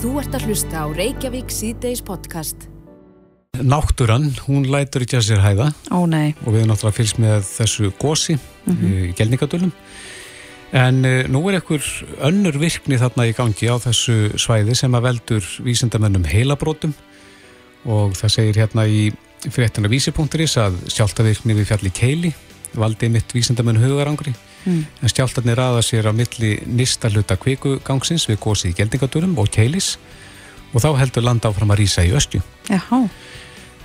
Þú ert að hlusta á Reykjavík síðdeis podcast. Náttúran, hún lætur ekki að sér hæða. Ó nei, og við erum náttúrulega fylgst með þessu gósi í gelningadölum. En uh, nú er einhver önnur virkni þarna í gangi á þessu svæði sem að veldur vísindamennum heilabrótum og það segir hérna í fréttina vísi.is að sjáltavirkni við fjalli keili valdi mitt vísindamenn hugarangri Mm. en skjáltarnir raða sér á milli nýsta hluta kvikugangsins við gósið í geldingadölum og keilis og þá heldur land áfram að rýsa í öskju. jáhá,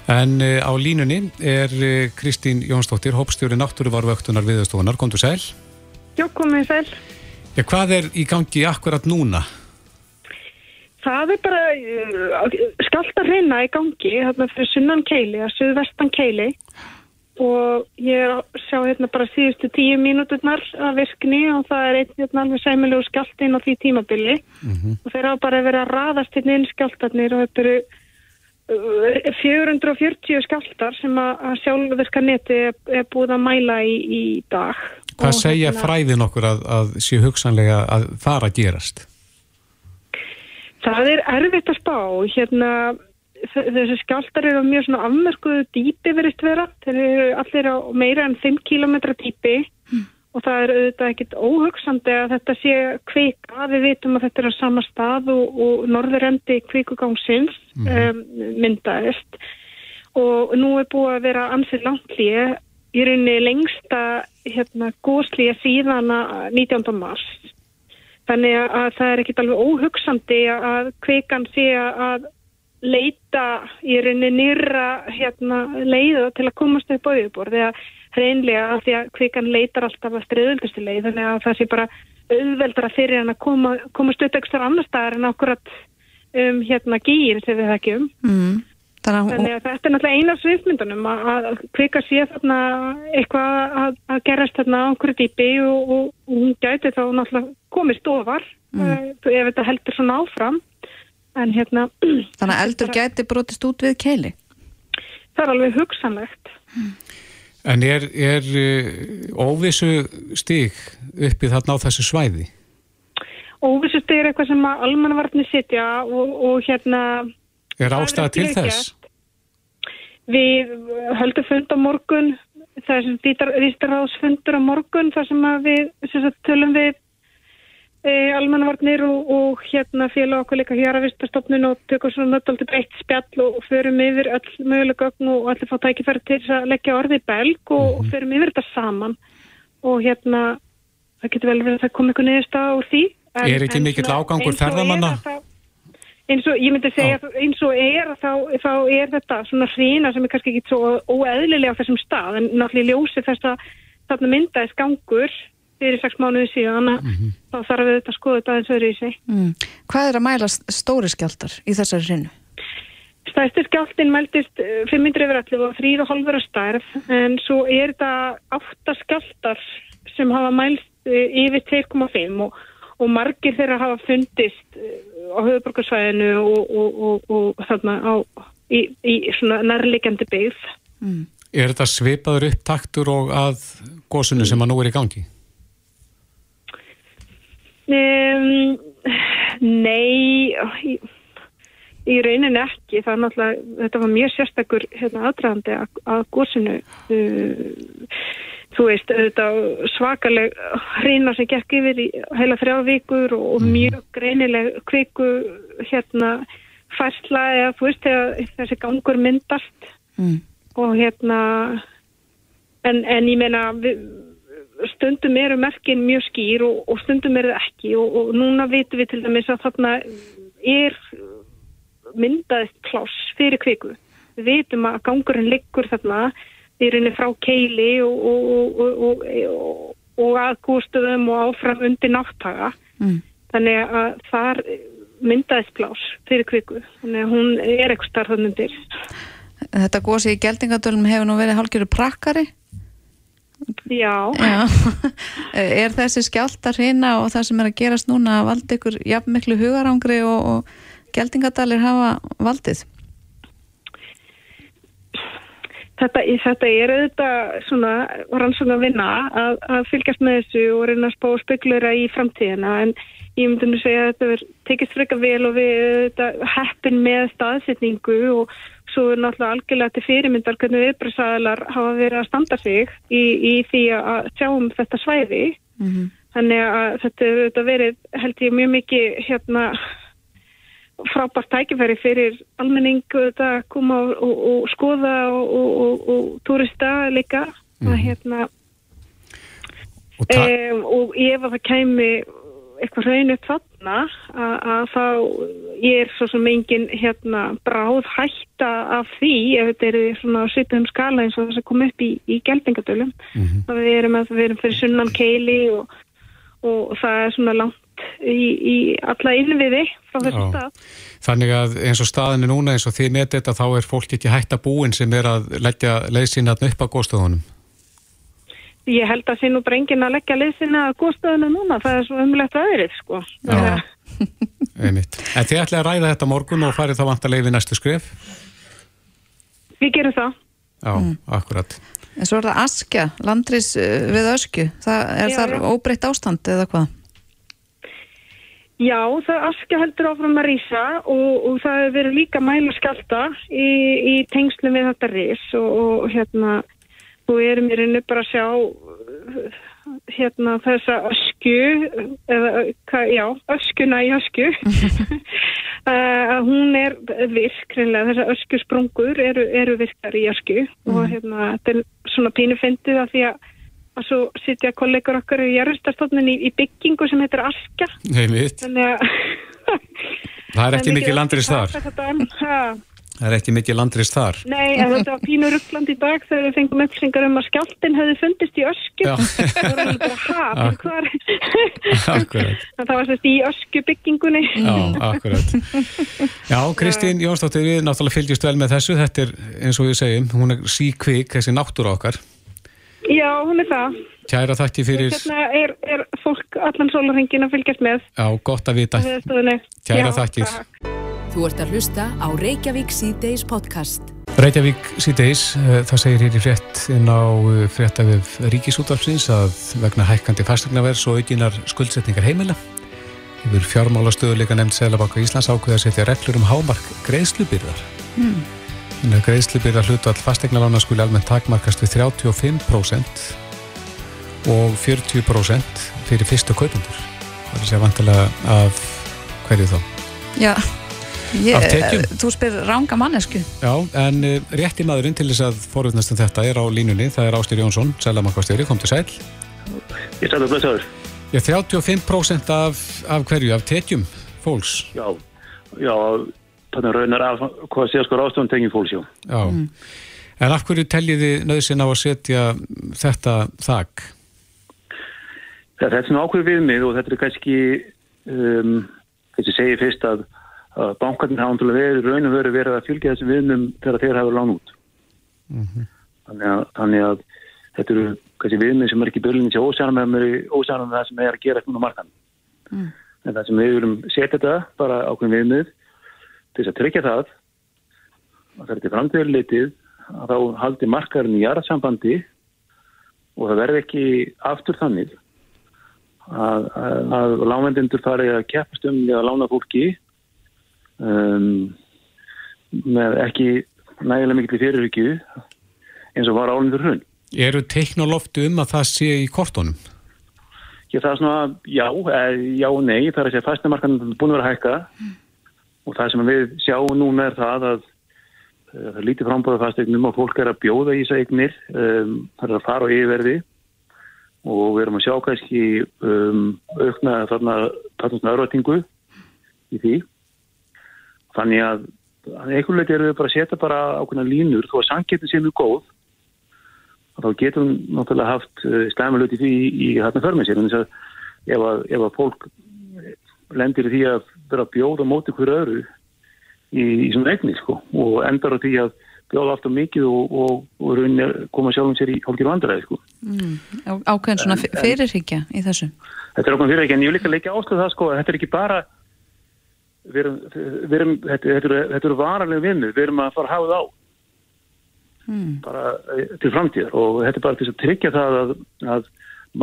En uh, á línunni er uh, Kristín Jónsdóttir, hópstjóri náttúruvarvöktunar viðstofunar, komdu sæl. Já, komið sæl. Ja, hvað er í gangi akkurat núna? Það er bara uh, skalt að reyna í gangi þarna fyrir sunnan keili, að suðvestan keili og ég er að sjá hérna bara síðustu tíu mínúturnar af virkni og það er einn hérna alveg sæmilegu skalt inn á því tímabili og þeir hafa bara verið að raðast hérna inn skaltarnir og þetta eru uh, 440 skaltar sem að, að sjálfverka neti er, er búið að mæla í, í dag. Hvað Og segja hérna- fræðin okkur að, að sé hugsanlega að fara að gerast? Það er erfitt að spá, hérna, þessi skjáltar eru á mjög svona afmörkuðu dýpi verist vera, þeir eru allir á meira en 5 km dýpi. Og það er auðvitað ekkit óhugsandi að þetta sé kvika, við vitum að þetta er á sama stað og, og norðurendi kvikugangsins um, myndaðist. Og nú er búið að vera ansið langt líi, í rauninni lengsta hérna, góðslíja síðan að 19. mars. Þannig að það er ekkit alveg óhugsandi að kvikan sé að leita í rauninni nýra hérna, leiða til að komast upp á yfirbor þegar hreinlega að því að kvikan leitar alltaf að striðöldustu leið þannig að það sé bara auðveldra fyrir hann að koma, komast upp ekstra annar staðar en akkurat um hérna gýr sem við þekkjum. mm. þannig að Þannig að þetta er náttúrulega eina sviðmyndunum að, kvika sé þarna eitthvað að, að gerast þarna á okkur dýpi og, og, og hún gæti þá náttúrulega komist ofar mm. ef þetta heldur svona áfram. En hérna, þannig að eldur gæti brotist út við keili það er alveg hugsanlegt. En er, er uh, óvissu stig uppi þarna á þessu svæði? Óvissust er eitthvað sem að almannavarnir sitja og, og hérna Er ástæða til þess? við höldum fund á morgun, það er sem vístarráðsfundur á morgun þar sem að við sem sagt, tölum við almannavarnir og, og hérna félag okkur líka hér að vistastofnun og tökum svona nöttaldið breytt spjall og, og förum yfir öll möguleg gögn og allir fá tækifæri til að leggja orði í belg og, og förum yfir þetta saman og hérna það getur vel verið að það kom eitthvað niðurst úr því. En- Er ekki mikill ágangur er ferðamanna? eins og ég myndi segja að eins og er þá, þá er þetta svona hrína sem er kannski ekki svo óeðlilega á þessum stað en náttúrulega ljósi þess að þarna myndaðist gangur fyrir sex mánuði síðan mm Mhm. þá þarf við þetta að skoða þetta aðeins öðru í sig. mm. hvað er að mæla stóri skjáltar í þessari hrinu? Stærsti skjáltin mældist eh, 500 yfir 11 og 3,5 að stærð en svo er þetta átta skjáltar sem hafa mælst eh, yfir 2,5 og, og margir þeirra hafa fundist eh, á höfuborgarsvæðinu og, og, og, og þarna á, í, í svona nærleikjandi byggð. Mm. Er þetta svipaður upptaktur og að gósunu sem að nú er í gangi? Um, nei, í, í rauninni ekki. Það er náttúrulega, þetta var mjög sérstakur hérna, aðdraðandi að, að gósinu. Uh, þú veist, svakaleg hreina sem gekk yfir í heila þrjá vikur og, og mjög greinileg kviku hérna færsla eða þú veist, þegar þessi gangur myndast Mm. og hérna en, en ég meina við, stundum eru merkin mjög skýr og, og stundum eru ekki og, og núna vitum við til dæmis að þarna er myndaðist pláss fyrir kviku. Við vitum að gangurinn liggur þarna í rauninni frá keili og, og, og, og, og að gústuðum og áfram undir náttaga Mm. þannig að þar myndaðist pláss fyrir kviku. Þannig að hún er eitthvað starfðan undir. Þetta gósi í geldingadölum hefur nú verið hálfgerðu prakkari Já, Já. er þessi skjáltar hrina og það sem er að gerast núna að valda ykkur jafn miklu hugarangri og, og geldingadalir hafa valdið? Þetta, þetta er auðvitað svona rannsóna vinna að, að fylgjast með þessu og reyna að spá spekulera í framtíðina. En ég myndi nú segja að þetta verður tekist freka vel og við heppin með staðsetningu og svo er náttúrulega algjörlega til fyrirmyndar hvernig viðbröðsæðalar hafa verið að standa sig í, í því að sjáum þetta svæði mm -hmm. þannig að þetta hefur verið held ég mjög mikið hérna frábært tækifæri fyrir almenningu að koma og, og, og skoða og, og turista líka mm. að, hérna, um, og ef að það kemi eitthvað hraun upp þarna að, að þá ég er svo sem engin hérna, bráð hætta af því ef þetta er svona svipum skala eins og þess að koma upp í, í gelbingadölum mm -hmm. við erum að við erum fyrir sunnan keili og það er svona langt í, í alla innviði frá þessu stað. Þannig að eins og staðinu núna eins og því netið þetta þá er fólk ekki hægt að búin sem er að leggja leiðsina upp á góðstöðunum? Ég held að sinu brengin að leggja leiðsina að góðstöðunum núna, það er svo umlegt aðrið sko. Já, einmitt. En þið ætlaði að ræða þetta morgun og farið þá vant að leiði næstu skref? Við gerum það. Já, mm. akkurat. En svo er það askja, landris eh, við ösku, það er já, þar óbreytt ástand eða hvað? Já, það askja heldur áfram að rýsa og, og það hefur verið líka mæla skjálta í, í tengslu við þetta rýs og, og hérna, þú erum í rauninu bara að sjá hérna þessa ösku, eða, já, öskuna í ösku, uh, hún er virk, reynilega, þessa ösku sprungur eru, eru virkar í ösku. Mm. og hérna, þetta er svona pínu fyndið að því að og svo sitja kollegur okkar í jærgustastofnun í, í byggingu sem heitir Aska. Nei mitt. Það er ekki mikið landrist þar Það er ekki mikið landrist þar. Nei, en þetta var pínu ruggland í dag þegar við fengum upplýsingar um að skjáltin hefði fundist í ösku það var bara haf það var sérst í ösku byggingunni Já, akkurat. Já, Kristín Jónsdóttir, við náttúrulega fylgjast vel með þessu. Þetta er eins og við segjum, hún er síkvík þessi náttúra okkar. Já, hún er það. Kæra þakki fyrir... Hérna er, er fólk allan sólarhengin að fylgjast með. Já, gott að vita. Kæra þakkir. Þú ert að hlusta á Reykjavík C-Days podcast. Reykjavík C-Days, eh, það segir hér í frétt inn á eh, fréttafið Ríkisútvarpsins að vegna hækkandi fastegnavers og aukinar skuldsetningar heimila yfir fjármála stöðuleika nefnd Sælabakka Íslands ákveða að setja reglur um hámark greiðslubyrðar. Mm. Þannig að greiðslubyrða hlutu all fastegnalána skuli almennt takmarkast við 35% og 40% fyrir fyrstu kaupundur. Það er sér vantilega af hverju þá? Já, ég, þú spyr ranga mannesku. Já, en uh, rétti maðurinn til þess að forutnastum þetta er á línunni. Það er Ástyr Jónsson, sælamakvastjóri, kom til sæl. Ég sæl að blessaður. Já, 35% af, af hverju, af tekjum fólks? Já, já, þannig raunar af hvað sé sko ráðstofn tengið fólksjó. Já, mm. en af hverju teljiði nöðsinn á að setja þetta þakk? Þetta er svona ákveð viðmið og þetta er kannski, um, kannski segið fyrst að, að bankarnir hafa verið raun og verið verið að fylgja þessum viðmum þegar þeir hafa lán út. Mm -hmm. þannig, að, þannig að þetta eru kannski viðmið sem er ekki börlinni til ósænum með það sem er að gera eitthvað á markan. Mm. En það sem við viljum setja þetta bara ákveð viðmið til þess að tryggja það að það er til framtíðarleitið að þá haldi markarinn í jarðsambandi og það verði ekki aftur þannig að, að, að lánvendendur fari að keppast um að lána fólki um, með ekki nægilega mikið fyrirrykju eins og var álindur hrun. Eru teiknoloftu um að það sé í kortónum? Já, það er svona, já, eh, já og nei, það er að segja fastnamarkanum búin að vera hækka. Mm og það sem við sjáum núna er það að eh, það er lítið frambóða fastegnum og fólk er að bjóða í þess eignir. Um, það er að fara á yfirverði. Og við erum að sjá kannski um, aukna þarna þarna örvætingu í því þannig að einhvern veit erum við bara að setja bara ákveðna línur þó að sangetin sé mjög góð og þá getum við náttúrulega haft stæmulöti því í, í hérna förmið sér en þess að ef að, ef að fólk lendir því að vera að bjóða móti hverju öðru í, í svona eigni sko og endar á því að bjóða alltaf mikið og, og, og rauninni koma sjálfum sér í hálfgerðu vandræði sko. Mm, ákveðin svona fyrirhyggja í þessu? Þetta er ákveðin fyrirhyggja en ég vil líka leika ástöðu það sko þetta er ekki bara við erum, við erum þetta, þetta eru er varanlega vinnu, við erum að fara að hafa það á mm. bara eh, til framtíðar og þetta er bara til að tryggja það að, að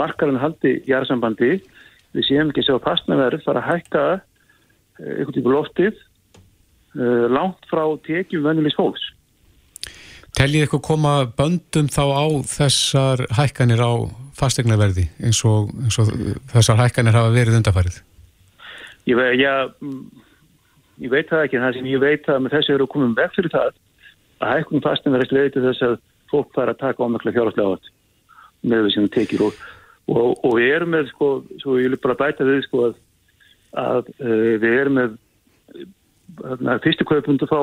markarinn haldi jæðarsambandi við séum ekki sjá fastnaverð fara að hækka eh, einhvern típu loftið uh, langt frá tekjum vennilis fólks. Teljið eitthvað koma böndum þá á þessar hækkanir á fastegnaverði eins og, eins og þessar hækkanir hafa verið undarfærið? Ég, ve ja, ég veit það ekki, það sem ég veit að með þessu eru komum vekk fyrir það að hækkun fastegnaverðist leiði til þess að fólk fara að taka ámækla fjárhastlega átt með við sem tekir og, og, og við erum með, sko, svo ég vil bara bæta við, sko, að, að uh, við erum með uh, fyrstu kaupundu fá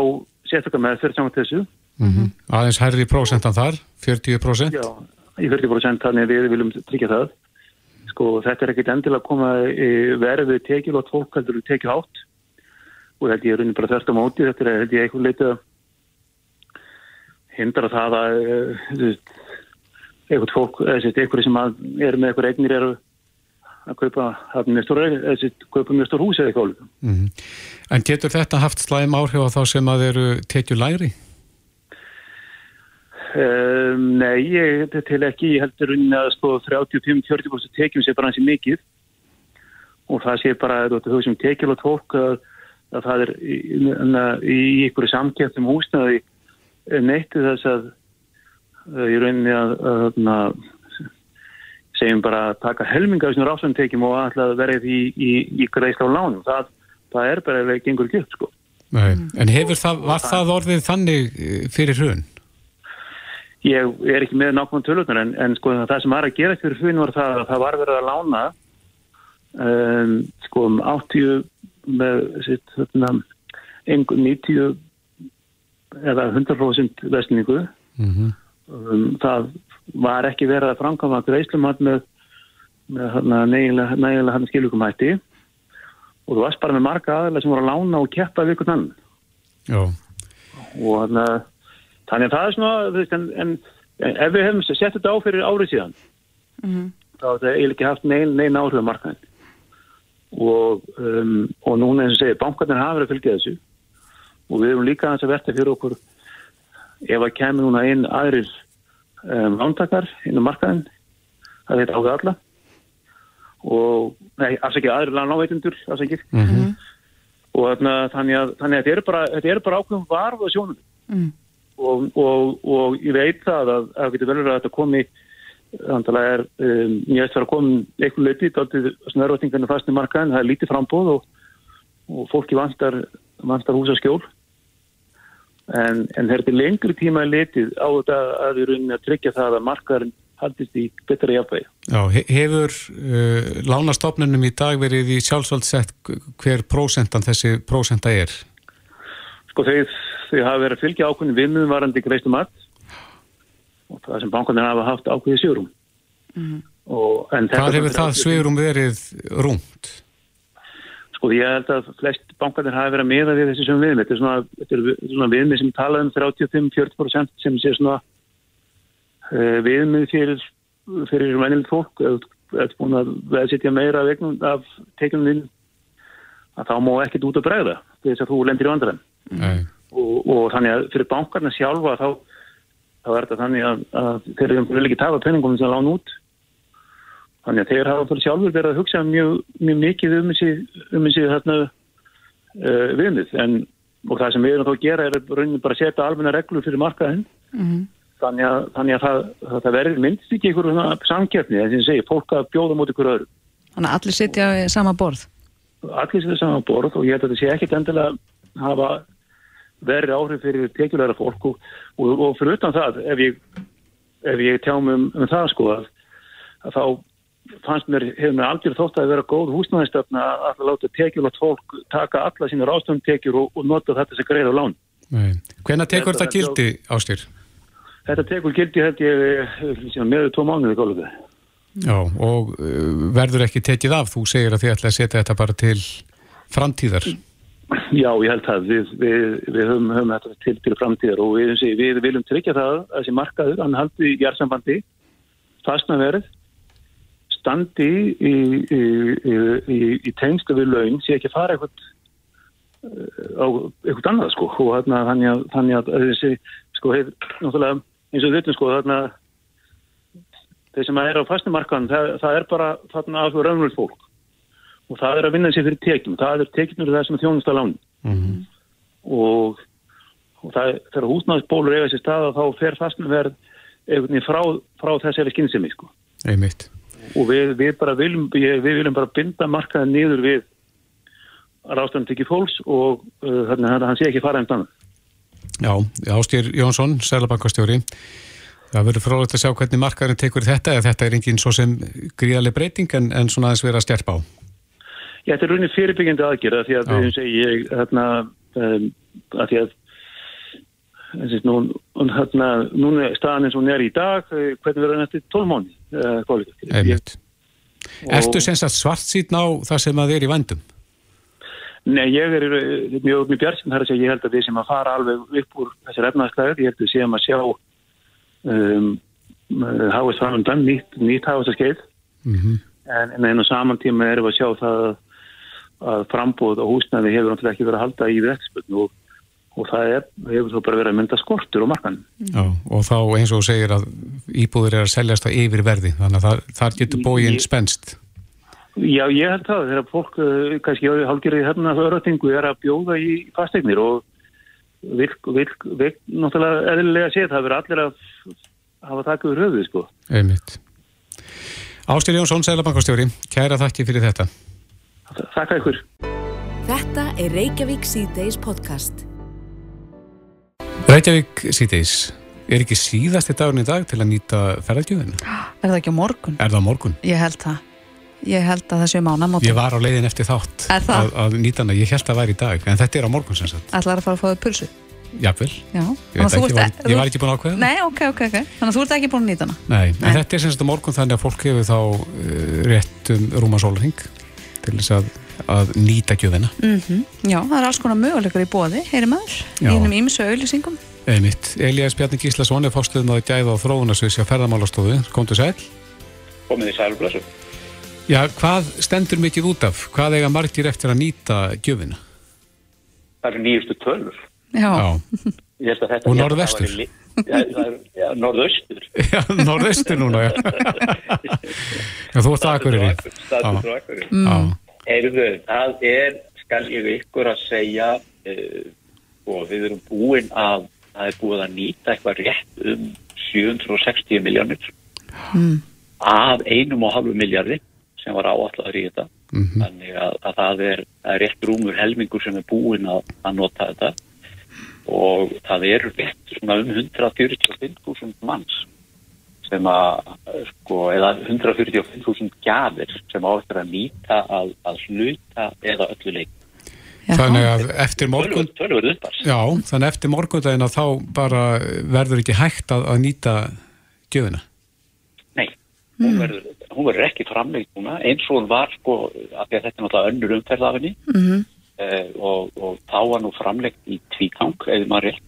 sérstaklega með fyrir saman þessu. Mm -hmm. Aðeins herri prósentan þar, 40%? Já, í 40% þannig við viljum tryggja það. Sko þetta er ekkit endilega að koma verðið tekið og tólk heldur tekið átt og þetta er raunin bara þörst á móti, þetta er eitthvað eitthvað leitið að hindra það að uh, eitthvað fólk, eitthvað sem er með eitthvað eignir eru að kaupa, kaupa mjög stór hús eða eitthvað. Mm -hmm. En getur þetta haft slæm áhrif á þá sem að eru tekju læri? Um, nei, ég til ekki, ég heldur að sko 35-40% tekjum sé bara hansi mikið og það sé bara þú sem tekjul og tók að, að það er í, í ykkur samkjöftum húsnaði neytti þess að í rauninni að, að, að segjum bara að taka helminga af svona rásumtekjum og alltaf verið í, í, í greiðsla á lánum. Það, það er bara eða gengur upp sko. Nei, en hefur það, var það orðið þannig eh, fyrir hrun? Ég er ekki með nákvæmlega tölvöldnar en, en sko það sem var að gera fyrir hrun var það að það var verið að lána um, sko um 80 með sitt þarna 90 eða 100% vestningu mm -hmm um, það var ekki verið að framkama greiðslumat með, með nægilega hann skilukumætti og þú varst bara með marga aðeins sem voru að lána og keppa við einhvern annan. Já. og hana, þannig að það er svona en, en, en ef við hefum sett þetta á fyrir árið síðan mm -hmm. þá er þetta eiginlega ekki haft nein áhrif markaðin og, um, og núna eins og segir bankarnir hafa verið að fylgja þessu og við erum líka að verða fyrir okkur ef að kemur núna inn aðrir um, ántakar inn á markaðin það er ákveð alla og, nei, afsækja aðrir lánveitundur, afsækjir mm -hmm. og þannig að, þannig að þetta eru bara, er bara ákveðum varð og sjónum mm. og, og, og ég veit það að það getur velur að þetta komi þannig að er um, ég veist að það komi eitthvað leiti til snörvötningarnir fast í markaðin, það er lítið frambóð og fólki vantar, vantar húsaskjól en, en þetta er lengri tíma litið á þetta að við rauninni að tryggja það að markaðurinn haldist í betra jafnvegi. Já, hefur uh, lánastofnunum í dag verið í sjálfsvöld sett hver prósentan þessi prósenta er? Sko þeir, þeir hafa verið að fylgja ákveðin vinnum varandi greiðstum allt og það sem bankarnir hafa haft ákveðið sigurum. Mm. Hvað hefur það sigurum verið rúmt? Sko ég held að flest bankarnir hafi verið að miða við þessi sem viðmið. Þetta er svona, þetta er svona viðmið sem tala um 35-40% sem sé svona uh, viðmið fyrir, fyrir venilegt fólk. Ert búin að veðsitja meira vegnum af teiknum þín að þá má ekkert út að bregða þess að þú lendir í vandræðin. Mm. Og, og þannig að fyrir bankarna sjálfa þá, þá er þetta þannig að, að þeir eru ekki tafa penningum sem lána út Þannig að þeir hafa fyrir sjálfur verið að hugsa mjög, mjög mikið um þessi, um uh, viðmið en og það sem við erum þá að gera er raunin bara að setja almenna reglur fyrir markaðinn mm -hmm. þannig að, þannig að það, það verður myndist ekki einhverjum samkjöfni því að segja, fólk að bjóða mútið hverju öðru. Þannig að allir sitja í sama borð? Allir sitja í sama borð og ég held að þetta sé ekkit endilega hafa verið áhrif fyrir tekjulegra fólk og, og, og fyrir utan það ef ég, ef ég tjá mig um, um það sko að, að þá fannst mér, hefur mér aldrei þótt að vera góð húsnæðistöfna að láta tekjulot fólk taka alla sína rástöfnum tekjur og, og nota þetta sem greið á lán. Hvenna tekur þetta, þetta gildi ástyr? Þetta tekur gildi held ég meðu tvo mánuði góðlega. Já, og uh, verður ekki tekið af, þú segir að þið ætla að setja þetta bara til framtíðar. Já, ég held að við, við, við höfum, höfum þetta til, til framtíðar og við, við viljum tryggja það að þessi markaður, hann haldi í jærsambandi, fastna verið standi í, í, í, í tengstu við laun sé ekki fara eitthvað á eitthvað annað sko. Og að, þannig að þessi sko hefur náttúrulega eins og þetta sko þarna þeir sem er á fastumarkan það, það er bara þarna af raunverð fólk og það er að vinna sér fyrir tekjum það er tekjumur það sem er þjónust að láni Mhm. og, og það, þegar húsnæðisbólur eiga sér stað þá fer fastnverð frá, frá þessari skynsemi sko og við, við bara viljum við viljum bara binda markaðin niður við rástæðan tekið fólks og uh, þannig að hann sé ekki fara einn annað Já, Ástýr Jónsson, Sælabankastjóri. Það verður frólægt að sjá hvernig markaðurinn tekur þetta eða þetta er enginn svo sem gríðarlega breyting en, en svona aðeins vera að stjerpa á. Þetta er raunin fyrirbyggjandi aðgerða því að við segi ég þarna um, að því að þarna, núna staðan eins og hún er í dag eh, hvernig verður hann eftir 12 mánu uh, Einmitt. Ertu sem sagt svart síðan á það sem að er í vandum? Nei, ég er eh, mjög mjög bjart sem það er að segja, ég held að við sem að fara alveg upp úr þessar efnaðslæður, ég held að við séum að sjá um, háist framöndan, nýtt, nýtt háist að skeið Mm en, en einu saman tíma erum við að sjá það að frambóð og húsnæði hefur náttúrulega ekki verið að halda í vextböldn og, og það er, hefur þó bara verið að mynda skortur á markan. Já, og þá eins og þú segir að íbúður er að seljast á yfir verði, þannig að það, þar getur bógin Ég- spennst. Já, ég held það, þegar fólk uh, kannski hálfgerði hérna öðratingu er að bjóða í fasteignir og virk, virk, virk, náttúrulega eðlilega séð, það verður allir að hafa takk yfir höfuð, sko. Einmitt. Ástýr Jónsson, Sælabankastjóri, kæra þakki fyrir þetta. Þakka ykkur. Þetta er Reykjavík C-Days podcast. Reykjavík síðdeis, er ekki síðasti dagurinn í dag til að nýta ferðargjöfinu? Er það ekki á morgun? Er það á morgun? Ég held það. Ég held að það séu mánamót. Ég var á leiðin eftir þátt að, að nýta hana, ég held að það væri í dag, en þetta er á morgun sem sagt. Ætlar að fara að fá þau pulsu? Jafnvel, Já. ég ekki, ég var, ég var ekki búin að ákveða. það. Nei, ok, ok, ok. Þannig að þú ert ekki búin að nýta hana? Nei, en Nei. þetta er sem sagt á morgun þannig að fólk hefur þá uh, rétt um rúma sólring til þess að, að nýta gjöfina. Mm Já, það er alls konar möguleikar í bóði, heyri maður, einum ímsu auðlýsingum. Einmitt, Elías Bjarni Gíslason er fórstuðum að gæða á þróunarsviðs hjá ferðamálastofu, komdu sæl. komið í sælblössu. Já, hvað stendur mikið út af? Hvað eiga margir eftir að nýta gjöfina? Það eru nýjustu tölur. Já. Já, Og norðvestur? Já, það er ja, norðaustur. já norðaustur núna, já. já, þú ert það akkurir í. Statur frá akkurir. Já, Heyrðu, það er, skal ég ykkur að segja, uh, og við erum búin að, það er búið að nýta eitthvað rétt um 760 miljónir Mm. af einum og halvu miljardi sem var áallar í þetta. mhm, Þannig að, að það, er, er rétt rúmur helmingur sem er búin að, að nota þetta og það eru rétt svona um 145.000 manns sem að, sko, eða 145.000 gjafir sem á eftir að nýta að, að hluta eða öllu leik. Já. þannig að eftir morgun, Tölvörð uppars. já, þannig að eftir morgundaginn að þá bara verður ekki hægt að, að nýta gjöfina. Nei, hún verður, hún verður ekki framleikt núna eins og hún var, sko, af því að þetta er náttúrulega önnur umferðafinni Mm eh, og, og þá var nú framleikt í tvígang, eða maður rétt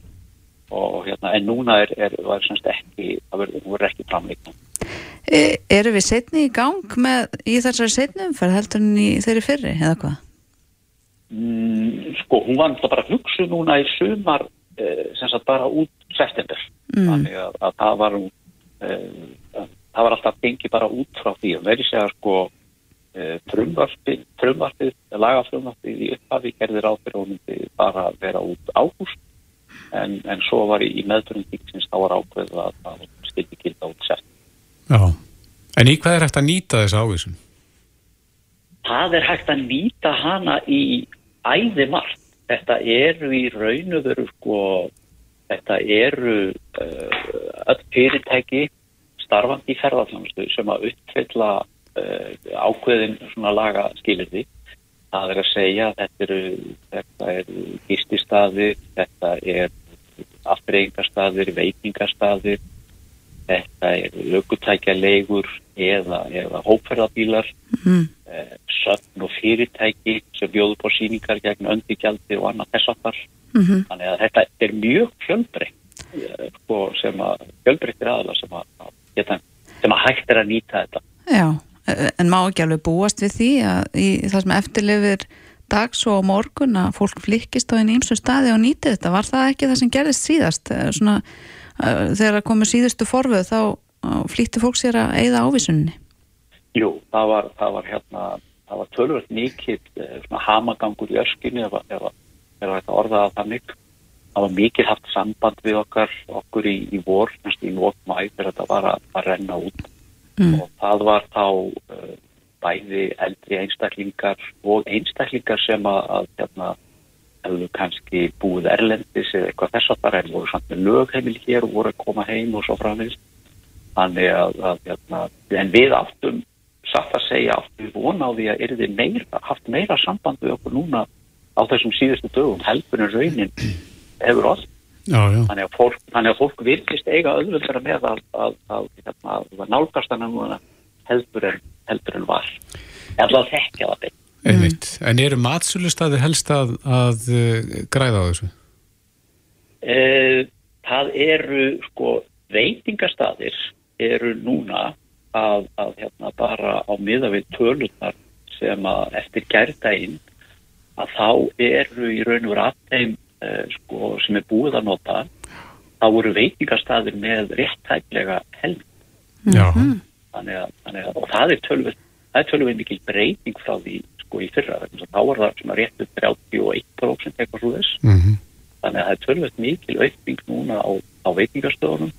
og hérna, en núna er, er var semst ekki, það verður, verður ekki framleikt núna. e, Eru við setni í gang með, í þessari setni umferð heldur en í þeirri fyrri, eða hvað? Mm, sko, hún var bara hugsu núna í sumar eh, sem sagt bara út september Mm. þannig að, að það var nú, eh, það var alltaf gengið bara út frá því og verið segja sko eh, frumvarpið, frumvarpið lagafrumvarpið í upphafi gerði ráð fyrir hún myndi bara vera út ágúst en, en svo var í, meðbörnum þingsins þá var ákveð að það skildi gilda út sett. Já. En í hvað er hægt að nýta þessa ávísun? Það er hægt að nýta hana í æði margt. Þetta eru í raun og sko, þetta eru uh, öll fyrirtæki starfandi í ferðarþjónustu sem að uppfylla ákveðin svona laga skilirði. Það er að segja þetta eru, þetta eru gististaðir, þetta er aftreyingastaðir, veitingastaðir, þetta eru lögutækjaleigur eða, eða hópferðabílar Mm. eh, söfn og fyrirtæki sem bjóður på síningar gegn öndugjaldi og annað þess aftar. Mm Þannig að þetta er mjög fjölbreytt eh, sko, sem að fjölbreyttir aðla sem að, að geta, sem að hægt er að nýta þetta. Já, en má ekki alveg búast við því að í það sem eftirlifir dags og morgun að fólk flikkist á einn ímsu staði og nýti þetta. Var það ekki það sem gerðist síðast? Eh, Svona uh, þegar komur síðustu forföð þá uh, flýtti fólk sér að eigða ávísunni Jú, það var, það var hérna, það var tölvöld mikið eh, hamagangur í öskinni ef þetta orðaða þannig. Það var mikið haft samband við okkar, okkur í, í vor, næst í nótmæ þegar þetta var að, að renna út. Mm. Og það var þá uh, bæði eldri einstaklingar og einstaklingar sem að, hérna, hefðu kannski búið erlendis eða eitthvað þess að það er voru samt með lögheimil hér og voru að koma heim og svo framvegis. Þannig að, að hérna, en við áttum satt að segja áttum við því að yrði meira, haft meira samband við okkur núna á þessum síðustu dögum heldur en raunin hefur all. Já, já. Þannig að fólk, fólk virkist eiga auðvöldara með að, að, að, hérna, að nálgast hann núna heldur en, heldur en var. Það þekkja það beint. Einmitt. En eru matsölustæðir helst að, að uh, græða á þessu? Eh, það eru sko veitingastadir eru núna að, að hérna bara á miða við tölunar sem að eftir gærdaginn að þá eru í raun og veru að þeim eh, sko sem er búið að nota þá voru veitingastadir með réttæklega helm Já. þannig að, þannig að og það er tölvöld það er tölvöld mikil breyting frá því sko í fyrra. Vegna þá var það svona réttu 31% eitthvað svo þess Mm þannig að það er tölvöld mikil aukning núna á, á veitingastöðunum.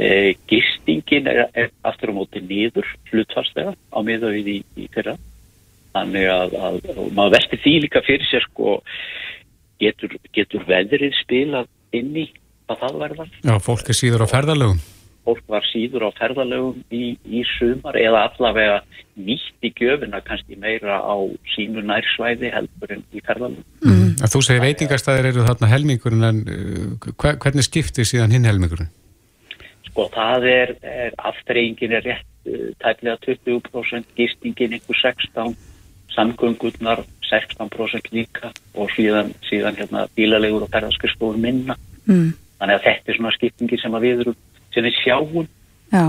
E, gistingin er, er aftur á móti niður hlutfarslega á miða við í, í fyrra. Þannig að, að maður velti því líka fyrir sér sko getur, getur veðrið spilað inn í hvað það verðar Já, fólk er síður á ferðalögum. fólk var síður á ferðalögum í, í sumar eða allavega nýtt í gjöfina kannski meira á sínu nærsvæði heldur en í ferðalögum Mm. Að þú segir veitingastæðir eru þarna helmingurinn en uh, hver, hvernig skiptir síðan hinn helmingurinn? Sko það er, er aftreyingin er rétt uh, tæklega 20%, gistingin einhver 16, samgöngurnar 16% líka og síðan, síðan hérna bílalegur og ferðarskristofu minna. mm. Þannig að þetta er svona skiptingi sem við erum, sem við sjáum Já,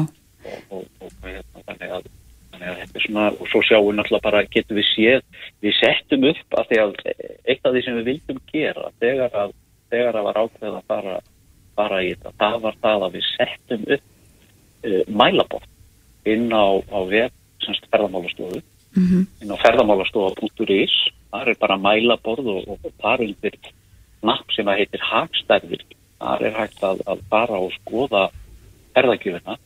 og, og, og hérna, þannig, að, þannig að þetta er svona, og svo sjáum við náttúrulega bara, getum við séð, við settum upp að því að eitt af því sem við vildum gera þegar að, þegar að var ákveð að fara, fara í þetta, það var það að við settum upp uh, mælabótt inn á, á web, semst ferðamálastofu, mm inn á ferðamálastofa.is, þar er bara mælaborð og, og þar undir napp sem að heitir hagstærðir, þar er hægt að, að fara og skoða ferðagjöfina.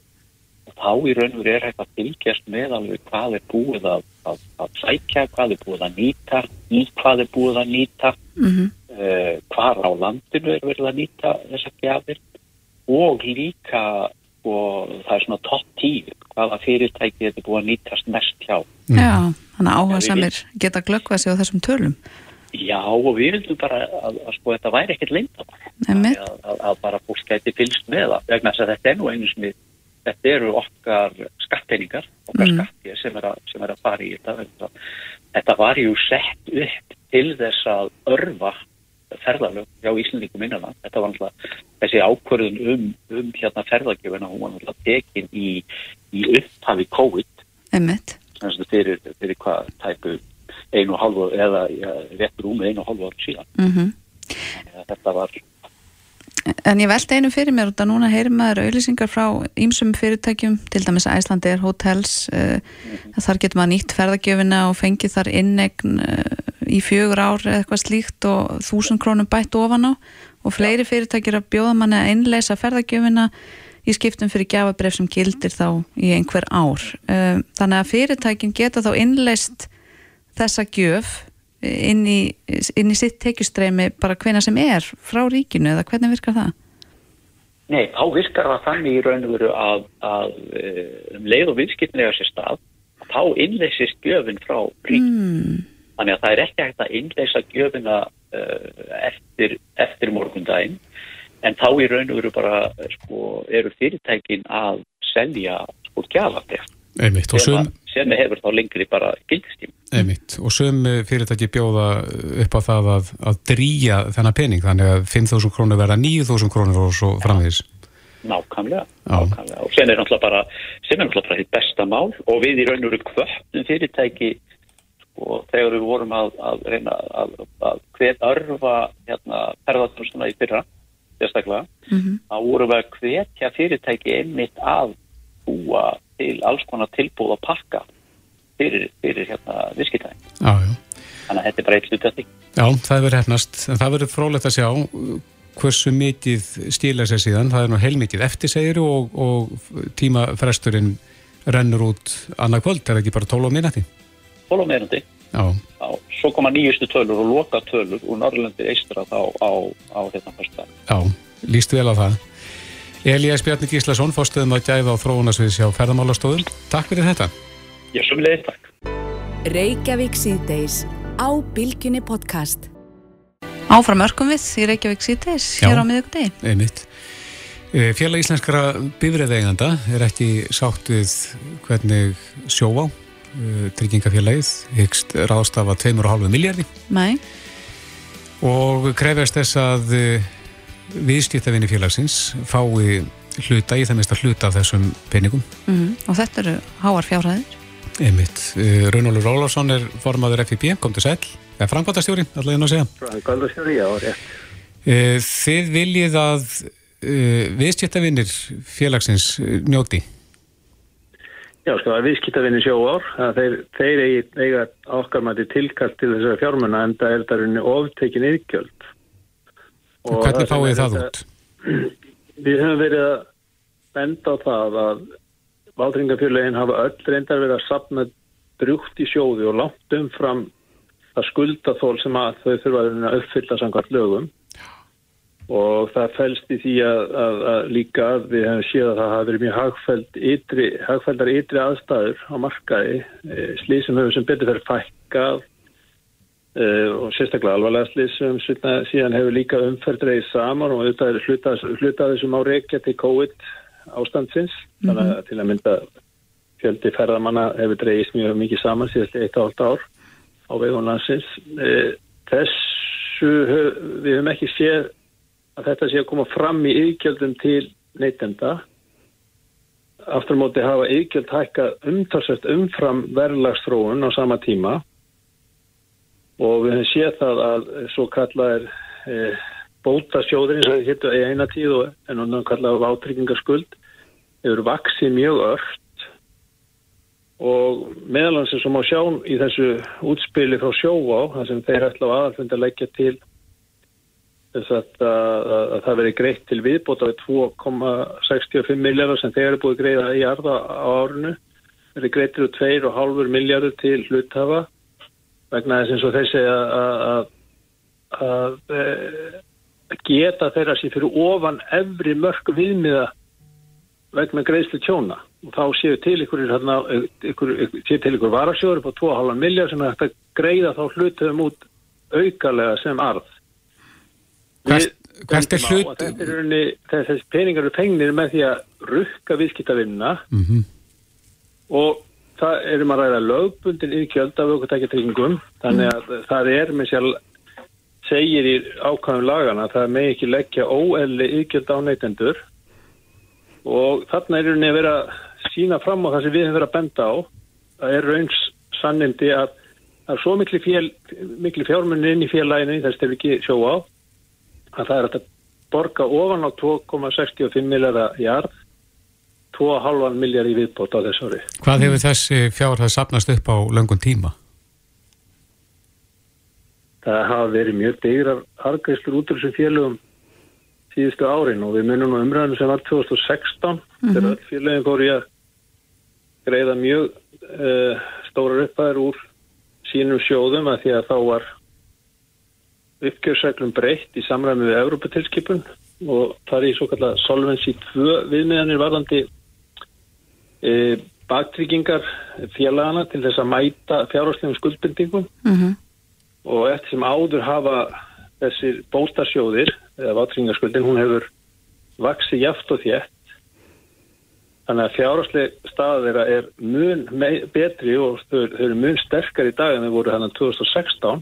Og þá í raun og veru er hægt að fylgjast með alveg hvað er búið að, að, að sækja, hvað er búið að nýta, í hvað er búið að nýta, mm uh, hvar á landinu er verið að nýta þessar gjafir. Og líka og það er svona topp tíu hvaða fyrirtæki þetta er búið að nýtast mest hjá. já þannig að áhuga samir geta glöggvað sig á þessum tölum Já og við vildum bara að, að sko þetta væri ekkert. Einmitt. að, að, að bara fólk gæti fylgst með það vegna þess að þetta er nú einu sem við þetta eru okkar skatteiningar okkar Mm. mm. skatti sem er, að, sem er að fara í þetta þetta var jú sett upp til þess að örfa ferðalög hjá Íslandingum innanland þetta var náttúrulega þessi ákvörðun um, um hérna ferðagjöfuna hún var náttúrulega tekin í, í upphafi COVID. Einmitt. sem sagt fyrir, fyrir hvað tæpu einu og hálfu eða ja, rétt rúmi einu og hálfu ári síðan. Mm Þannig að þetta var En ég veldi einu fyrir mér út að núna heyrir maður auðlýsingar frá ýmsum fyrirtækjum, til dæmis Æslandir, Hotels, uh, þar getur maður nýtt ferðagjöfina og fengið þar innegn uh, í fjögur ár eða eitthvað slíkt og þúsund krónum bætt ofan á og fleiri fyrirtækjur að bjóða manni að innleysa ferðagjöfina í skiptum fyrir gjafabref sem gildir þá í einhver ár. Uh, þannig að fyrirtækin geta þá innleyst þessa gjöf inn í, inn í sitt tekjustreimi bara hvena sem er frá ríkinu eða hvernig virkar það? Nei, þá virkar það þannig í raun og veru að, að eh, um leið og viðskiptin eiga sér stað, þá innleysist gjöfin frá rík. Mm, Þannig að það er ekki hægt að innleysa gjöfina uh, eftir, eftir morgundaginn, en þá í raun og veru bara eh, sko, eru fyrirtækin að selja sko. Og sem, hefur þá lengri bara gildistím. Einmitt. Og sum uh, fyrirtæki bjóða upp á það að, að drýja þennan pening, þannig að 5.000 krónur verða 9.000 krónur og svo framvegis. Nákvæmlega, nákvæmlega. Og sem er náttúrulega bara, sem er náttúrulega bara hitt besta mál. Og við í raun og veru kvöttum fyrirtæki og þegar við vorum að, að reyna að, að hver örfa hérna ferðarþjónustuna í fyrra sérstaklega, þá vorum við að hvetja fyrirtæki einmitt að búa til alls konar tilbúð og pakka fyrir, fyrir hérna viðskiptæðin. Þannig að þetta er bara eitt hluti af því. Já, það verður hefnast, en það verður frólægt að sjá uh, hversu mikið stíla sér síðan, það er nú heilmikið eftirsegir og, og tímafresturinn rennur út annað kvöld, er það ekki bara 12 á minnati? 12 á minnati. Já. Já, svo koma nýjustu tölur og loka tölur úr Norrlandi eistra þá á, á þetta fyrsta. Já, líst vel á það. Elías Bjarni Gíslason, fórstuðum að gæða á þróunarsviðs hjá ferðamálastofun. Takk fyrir þetta. Ég sumleðið takk. Reykjavík síðdeis á Bilginni podcast. Áfram örkum við í Reykjavík síðdeis hér á miðugdegi. Einmitt. E, Félag íslenskara bifriðeiganda er ekki sátt við hvernig sjóvá e, tryggingafélagið hyggst ráðstafa 2,5 miljardi Nei, og krefjast þess að e, viðskiptavinni félagsins fái hluta í það mesta hluta af þessum peningum. mm og þetta eru háar fjárhæðir. Einmitt. E, Rúnólur Rólásson er formaður FIB, kom til sæl. Er framkvæmtastjóri, allavega inn að segja. Framkvæmdastjóri, já, rétt. E, Þið viljið að viðskiptavinnir félagsins njóti? Já, sko, að viðskiptavinni sjóár, að þeir, þeir eiga okkar mæti tilkall til þessara fjármuna en það er það rauninni oftekin yfirkjöld. Og hvernig fáið þið það út? Við höfum verið að benda á það að valdringafjörlegin hafa öll reyndar verið að sapna brúkt í sjóði og langt umfram það skuldathól sem að þau þurfa að uppfylla samkvæmt lögum. Og það fælst í því að, að, að líka að við hefum séð að það hafi verið mjög hagfæld ytri, hagfældar ytri aðstæður á markaði e, slísum hefur sem betur verið fækkað e, og sérstaklega alvarlega slísum síðan hefur líka umferð reyð saman og þetta er hlutað hluta þessum á reykja til COVID ástandsins mm -hmm. þannig að til að mynda fjöldi ferðamanna hefur dreyist mjög mikið saman síðast eitt og halvt ár á vegunlandsins e, þessu við hefum ekki séð að þetta sé að koma fram í yðgjöldum til neytenda. Aftur móti hafa yðgjöld hækka umtalsvægt umfram verðlagstróun á sama tíma. Og við hefum séð það að svo kallað er bótasjóður eins og þetta í eina tíð og en hann kallað átryggingarskuld hefur vaksið mjög ört og meðalans sem má sjá í þessu útspili frá sjóvá þar sem þeir ætla á aðalfund að leggja til þess að, að, að, að það veri greitt til viðbóta við 2,65 miljardar sem þeir eru búið greiða í arða á árinu veri greittir úr 2,5 miljardur til hluthafa vegna þess eins og þessi að geta þeirra sér fyrir ofan efri mörg viðmiða vegna greiðslu tjóna og þá séu til ykkur, hérna, ykkur, séu til ykkur varasjóður á 2,5 miljard sem er hægt að greiða þá hlutuðum út aukalega sem arð Hvert, hvert er hlut? Þessi peningar eru pengnir með því að rukka viðskiptavinna mm -hmm. og það erum að ræða lögbundin yfirkjöld af okkur tækjatryggingum þannig að það er með sjálf segir í ákvæðum lagana það með ekki leggja óelli yfirkjöld á neytendur og þarna er rauninni að vera að sína fram á það sem við hefum verið að benda á það er raunns sannindi að það er svo miklu, fél, miklu fjármunni inn í félaginu þess að við ekki sjó á að það er að borga ofan á 2,65 miljardar í arð 2,5 miljard í viðbót á þess ári. Hvað hefur þessi fjárhæð sapnast upp á löngun tíma? Það hafa verið mjög degrar argæstur út úr þessum félögum síðustu árin og við munum á umræðinu sem var 2016 mm -hmm. þegar öll félögum fór ég að greiða mjög uh, stórar uppæður úr sínum sjóðum að því að þá var uppgjörsreglum breytt í samræmi við Európa-tilskipun og það er í svo kallar Solvency 2 viðmiðanir varðandi e, baktryggingar félagana til þess að mæta fjárháslegum skuldbindingum Mm -hmm. Og eftir sem áður hafa þessir bótasjóðir eða baktryggingarskuldin, hún hefur vaksið jaft og þétt. Þannig að fjárhásleg stað þeirra er mun betri og þau, eru mun sterkar í dag en þau voru hann 2016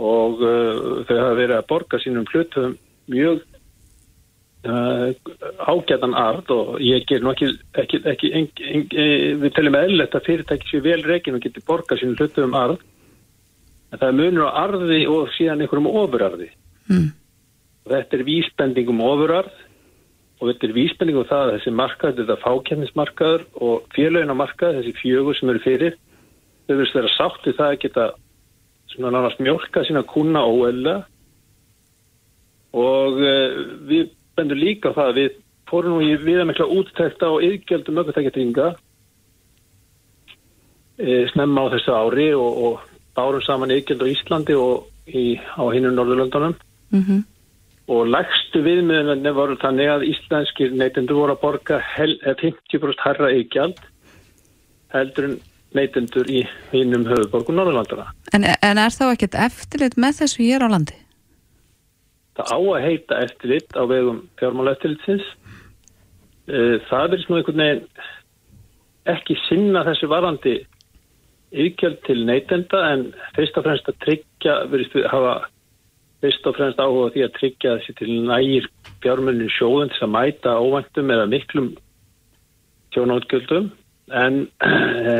og uh, þau hafa verið að borga sínum hlutum mjög uh, ágætan ard og ég ger nú ekki, ekki, ekki en, en, en, við teljum eðlilegt að fyrirtæki séu vel reygin og geti borga sínum hlutum ard en það er munur á arði og síðan einhverjum ofurarði Mm. Þetta er vísbendingum ofurarð og þetta er vísbendingum það að þessi markað, þetta fákjæmnismarkaður og félöginamarkað, þessi fjögur sem eru fyrir, þau verðist vera sátt við það að geta svona nánast mjölka sína kuna óella og uh, við bendum líka það að við fórum nú í viðamekla úttækta á yðgjöldum ökkutækjatinga e, snemma á þessu ári og, og bárum saman yðgjöld á Íslandi og í, á hinnum Norðurlöndunum mm -hmm. og lægstu viðmiðunni voru þannig að íslenskir neytendur voru að borga hel, 50% herra yðgjöld heldur en neytendur í hinnum höfuborgu Norðurlanduna. En, en er þá ekkert eftirlit með þessu hér á landi? Það á að heita eftirlit á vegum fjármála eftirlitsins Eh, það verður svona einhvern veginn ekki sinna þessu varandi yfirkjöld til neytenda en fyrst og fremst að tryggja verður hafa fyrst og fremst áhuga því að tryggja þessi til nægir fjármjölinu sjóðun til að mæta óvæntum eða miklum tjónátgjöldum en e,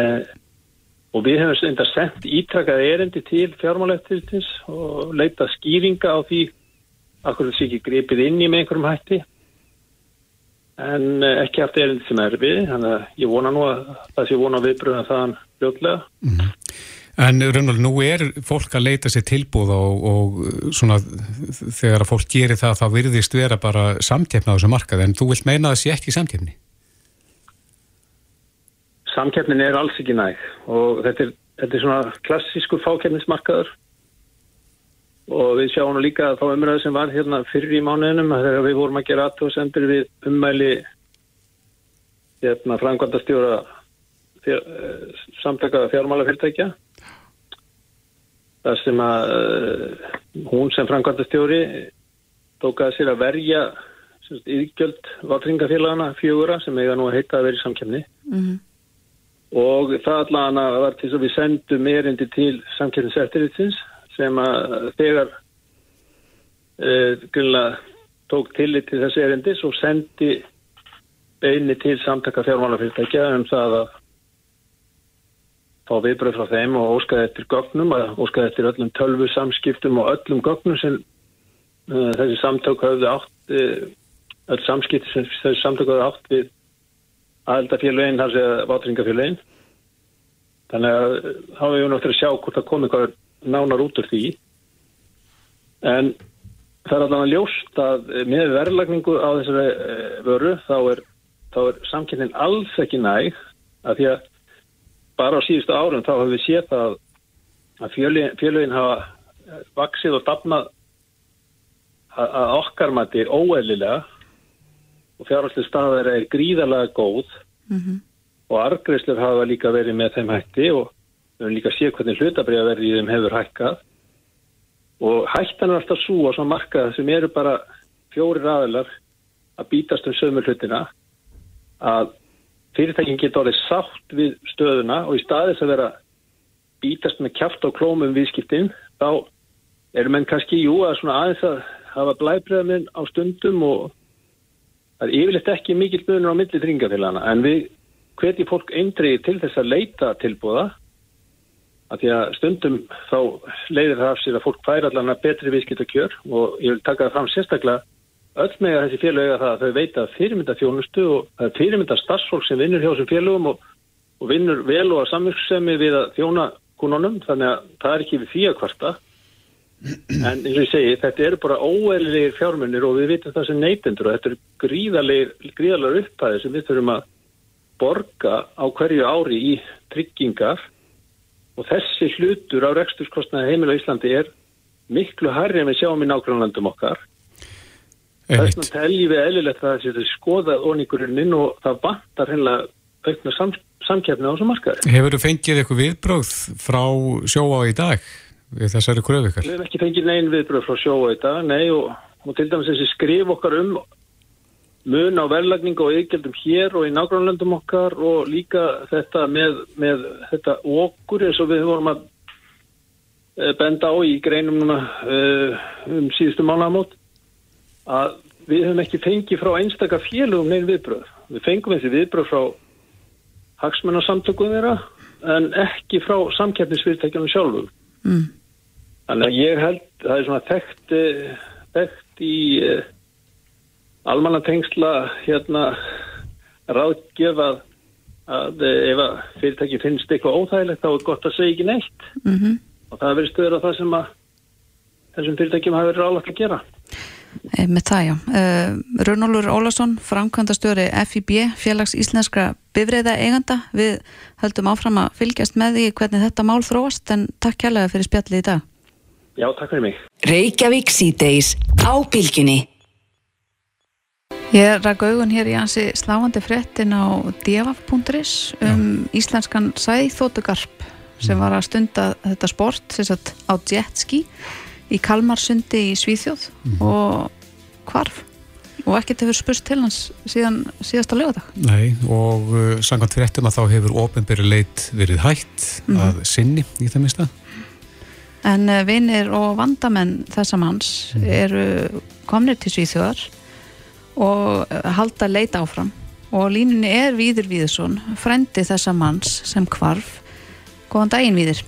og við hefum enda sendt ítrakað erendi til fjármálæftiltins og leita skýringa á því hverju þessi ekki gripið inn í með einhverjum hætti en eh, ekki haft erindi sem er við þannig að ég vona nú að það sé vona viðbröðan þaðan fljóðlega mm. En raunverulega nú er fólk að leita sér tilbúð og, og svona þegar að fólk gerir það þá virðist vera bara samtjefna á þessu markað en þú vilt meina það sé ekki samtjefni? Samtjefnin er alls ekki næg og þetta er, þetta er svona klassísku fákjefnismarkaður og við sjáum líka þá umræðu sem var hérna fyrir í mánuðinum þegar við vorum að gera aðtóðsendur við ummæli hérna framkvæmdastjóra fjör, eh, samtakaða fjármálafyrirtækja þar sem að uh, hún sem framkvæmdastjóri tókaði sér að verja yðgjöld vatringafélagana fjögura sem eiga nú að heita að vera í samkjöfni mm -hmm. og það allavega var til þess að við sendum erindi til samkjöfniseftiritsins sem að þegar uh, tók tillit til þessi erindis og sendi beini til samtaka fjármálafyrirtækja um það að fá viðbröð frá þeim og óskaði eftir gögnum, óskaði eftir öllum tölvu samskiptum og öllum gögnum sem uh, þessi samtök hafði átt, uh, öll samskipti sem þessi samtök hafði átt við aðeldafélagin, þar séða vatringafélagin. Þannig að þá hefur við náttúrulega að sjá hvort það kom eitthvað nánar út úr því en það er alveg ljóst að með verðlagningu á þessari eh, vöru þá er, er samkynnin alls ekki næg að því að bara á síðustu árum þá hefur við séð að, að fjölugin hafa eh, vaksið og dapnað að okkar mati er óeðlilega og fjárhalslega staðar er gríðarlega góð mm -hmm. og argreifslur hafa líka verið með þeim hætti og við höfum líka séð hvernig hlutabriðaverði í þeim hefur hækkað. Og hættan er alltaf svo á svona markað sem eru bara fjóri ræðilar að bítast um sömur hlutina að fyrirtækin geta orðið sátt við stöðuna og í staðis að vera bítast með kæft og klómum viðskiptin þá eru menn kannski jú að svona aðeins að hafa blæbreðaminn á stundum og það er yfirleitt ekki mikill bönur á milli tringafélagana en við hveti fólk eindriði til þess að leita tilbúða að því að stundum þá leiðir það af sér að fólk fær allan að betri viðskiptakjör og ég vil taka það fram sérstaklega öll með að þessi félög að það að þau veita fyrirmynda þjónustu og fyrirmynda starfsfólk sem vinnur hjá þessum félögum og, og vinnur vel og að samvinsemi við að þjóna kununum þannig að það er ekki við því að kvarta. En eins og ég segi þetta eru bara óeðlilegir fjármunir og við vitum það sem neytendur og þetta eru gríðarlegar upphæði sem við þurfum að borga á hverju ári í tryggingar og þessi hlutur á reksturskostnaði heimil á Íslandi er miklu harri en við sjáum í nágrannlandum okkar þess vegna teljum við eðlilegt að það sé skoðað óningurinn og það vantar hennilega aukna sam, samkjæfni á þessu markaði. Hefur þú fengið eitthvað viðbróð frá sjóa í dag við þessari kröfikar? Við hefum ekki fengið neyn viðbróð frá sjóa í dag, nei og, og til dæmis þessi skrif okkar um mun á verðlagningu og yðgjaldum hér og í nágrannlöndum okkar og líka þetta með, með þetta okkur eins og við vorum að e, benda á í greinum núna uh, um síðustu mánamót að við höfum ekki fengið frá einstakar félugum neyn viðbröð. Við fengum þessi viðbröð frá hagsmennarsamtökuðum þeirra en ekki frá samkeppnisfyrirtækjum sjálfum. Mm. Þannig að ég held, það er svona þekkt þekkt í uh, almannatengsla hérna ráðgefað að ef að fyrirtæki finnst eitthvað óþægilegt þá er gott að segja ekki neitt. Mm og það verður stöður á það sem að þessum fyrirtækjum hafi verið ráðlagt að gera. E, með það já. Uh, Runólfur Ólason, framkvæmdastjóri FIB, félags íslenskra bifreiða eiganda, við höldum áfram að fylgjast með því hvernig þetta mál þróast en takk kærlega fyrir spjallið í dag. Já, takk fyrir mig. Ég rak augun hér í ansi sláandi fréttin á djafaf.is um íslenskan sæþótugarp sem var að stunda þetta sport sagt, á jetski í Kalmarsundi í Svíþjóð og hvarf. Og ekkert hefur spurst til hans síðan síðasta lögadag. Nei, og uh, fréttum að þá hefur ofinberi leit verið hætt að sinni í það minnsta. En uh, vinir og vandamenn þessa manns eru komnir til Svíþjóðar og uh, halda leit áfram og línunni er Víður Víðursson, frendi þessa manns sem hvarf. Góðan daginn Víður.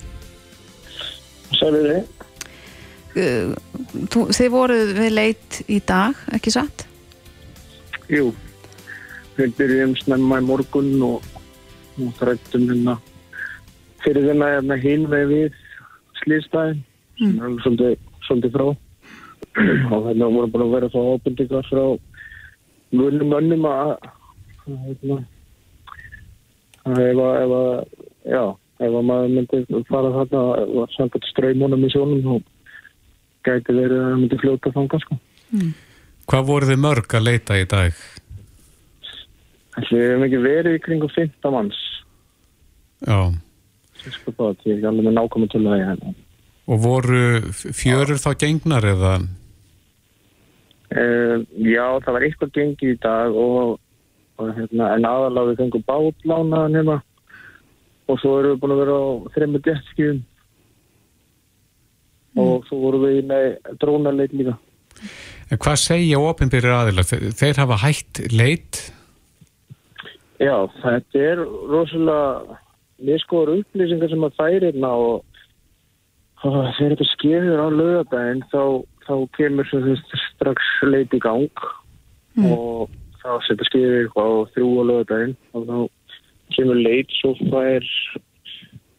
Sælir þið? Þú- Þið voruð við leit í dag, ekki satt? Jú, við byrjum snemma í morgun og, og þrættum hérna fyrir þennan hérna hinn með við slýstæðin sem er alveg svolítið, frá og hérna voru bara að vera þá ábyrndingar frá vunum önnum að hérna, að ef að, já, ef að maður myndi fara þarna var samkvæmt ströymunum í sjónum og gæti verið að myndi fljóta þanga sko. Hvað voru þið mörg að leita í dag? Við hefum ekki verið í kringum 15 manns Já, sko bát, ég er alveg með nákvæmum til það og voru fjörur þá gengnar eða? Uh, já, það var eitthvað gengið í dag og, og hérna, en aðalega við fengum bátlána nema og svo erum við búin að vera á þreymur jetskjum og svo vorum við með drónarleit líka. En hvað segja ofinberi aðilar? Þeir, þeir hafa hætt leit? Já, þetta er rosalega miskoður upplýsingar sem að þær hérna og, og þegar þetta skefur á lögadaginn þá, þá kemur sem þess strax leit í gang og þá setja skefur eitthvað á þrjú á lögadaginn og þá kemur leit svo fær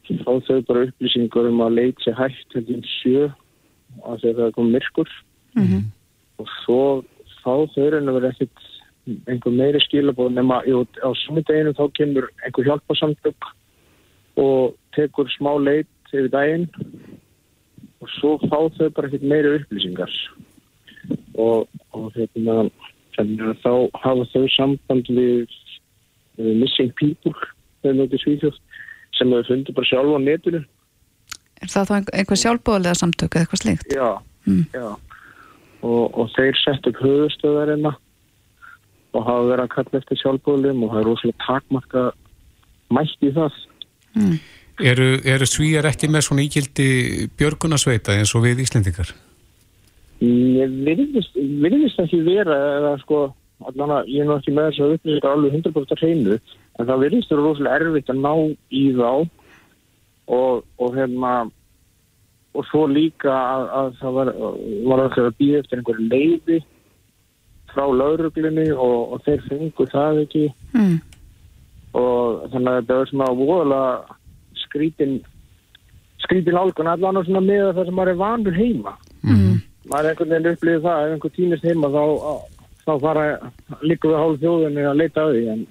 þá þau bara upplýsingar um að leit sé hægt til því sjö að það kom myrkur. Og svo þá þau raun að vera ekkit einhver meiri skilabóð nema á sunnudeginu þá kemur einhver hjálparsamtök og tekur smá leit yfir daginn og svo fá þau bara ekkert meiri upplýsingar og, og hérna, þá hafa þau samband við, við Missing People svíþjóð sem þau fundur bara sjálf á netinu Er það þá einhver, sjálfbóðlega samtök eða eitthvað slíkt? Já, Mm. já. Og, og þeir sett upp höfustöðarina og hafa verið að kalla eftir sjálfbúðlum og það er rosalega takmarka mætt í það. Eru, eru svíjar ekki með svona ígildi björgunasveita eins og við Íslendingar? Ég virðist, virðist ekki vera eða sko, allan að ég er nú ekki með þess að upplýsingar alveg 100% hreinu en það virðist vera rosalega erfitt að ná í þá og, og hérna og svo líka að, að það var, var alltaf að býða eftir einhverju leiði frá lauruglunni og, og þeir fengu það ekki Mm. og þannig að þetta var svona voðalega skrítin skrítin álgun allan og svona með það sem maður er vanur heima. Mm. maður er einhvern veginn upplýðið það ef einhver týnist heima þá, þá fara líka við hálf þjóðinni að leita að því en,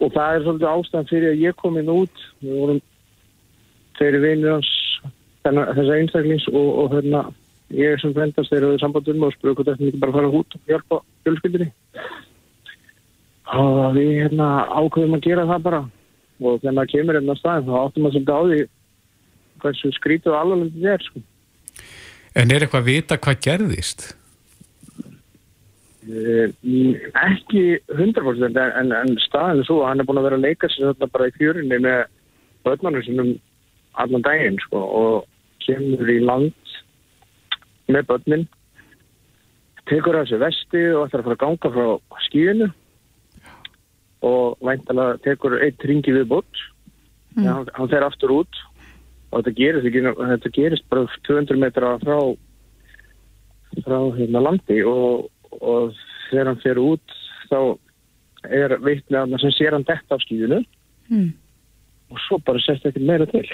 og það er svolítið ástæðan fyrir að ég kom inn út. Við vorum þeirri vinir hans þennan, þessa einstaklings og, og hérna ég sem frendast þeir eru sambandum og spurði hvort þetta ekki bara fara út og hjálpa fjölskyldinni og við hérna ákveðum að gera það bara og þegar maður kemur hérna á staðin þá áttum maður svolítið á því hversu skrítið og alveg þetta er sko En er eitthvað að vita hvað gerðist? Eh, ekki 100% en, en, staðin svo hann er búin að vera að leika sér þetta bara í fjörinni með börnarnir sinum allan daginn sko, og kemur í land með börnin tekur af sér vesti og ætlar að fara að ganga frá skíðinu og væntalega tekur eitt ringi við bort mm. hann, hann fer aftur út og þetta gerist, ekki, þetta gerist bara 200 metra frá frá hérna landi og, og þegar hann fer út þá er veitlega sem sér hann detta af skýðinu Mm. og svo bara sett ekki meira til.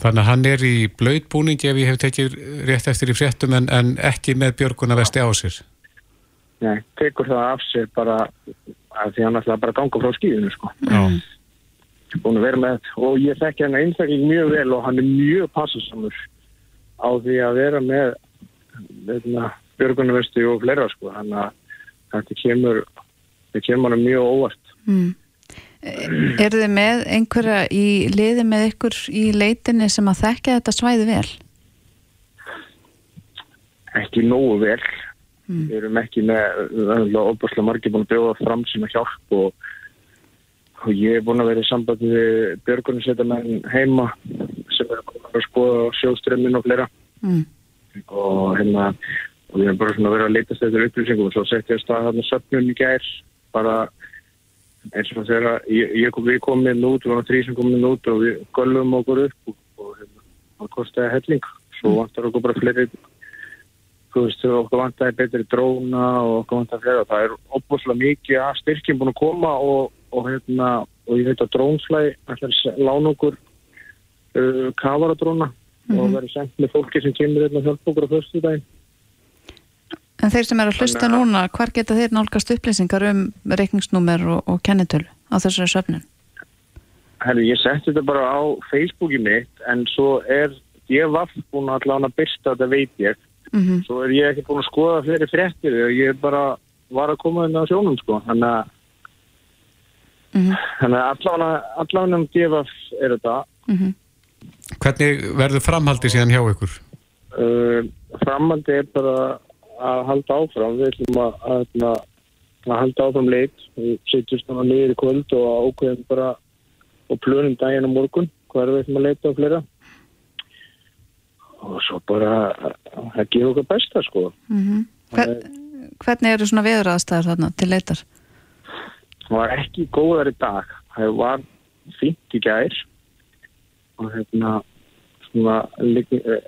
Þannig að hann er í blöytbúningi ef ég hef tekið rétt eftir í fréttum en, en ekki með björguna vesti á sér. Nei, tekur það af sér bara að því hann ætlaði bara að ganga frá skýðinu sko. Já. Búin að vera með og ég þekki hann einstaklega mjög vel og hann er mjög passasamur á því að vera með veitna, björgunarvesti og fleira sko. Þannig að þetta kemur, þetta kemur hann mjög óvart. Mm. Er þið með einhverja í liði með ykkur í leitinni sem að þekka þetta svæði vel? Ekki nógu vel. Við erum ekki með óbúrslega margir búin að bjóða fram sína hjálp og, og ég er búin að vera í sambandi við björgunarsveitamenn heima sem er að að skoða sjóströmmin og fleira. Mm. og hérna og við erum bara svona verið að leitast eftir upplýsingum og svo sett ég að staða þarna söpnum í gær bara eins og þegar ég, ég kom, við komum inn út, við varum þrý sem komum inn út og við göllum okkur upp og, og hérna, það kostiði helling. Svo vantar okkur bara fleiri þú veist, okkur vantaði betri dróna og okkur vantaði fleira það er opbúslega mikið að styrkjum búin að koma og, og hérna og ég veit að drónslæg ætlar að lána okkur uh, kafaradróna og verður sendt með fólki sem kemur hérna að hjálpa okkur á fyrstu daginn En þeir sem er að hlusta Þannig að- núna, hvar geta þeir nálgast upplýsingar um reikningsnúmer og, og kennitölu á þessari söfnun? Herri, ég setti þetta bara á Facebooki mitt en svo er ég var búin að að byrsta þetta veit ég Mm svo er ég ekki búin að skoða fleiri fréttir og ég bara var að koma inn á sjónum sko þannig að Mhm. þannig að allan, um DFF er þetta Mhm. Hvernig verður framhaldi síðan hjá ykkur? uh, framhaldi er bara að halda áfram við ætlum að, að, að, að halda áfram leit við setjum svona niður í kvöld og ákveðum bara og plönum daginn á morgun hvað er við ætlum að leita á fleira og svo bara að gefa okkur besta sko. Mm Hver, hvernig eru svona veðuraðstæður þarna til leitar? það var ekki góðar í dag. Það var fint í gær. Og hérna svona ligni, eh,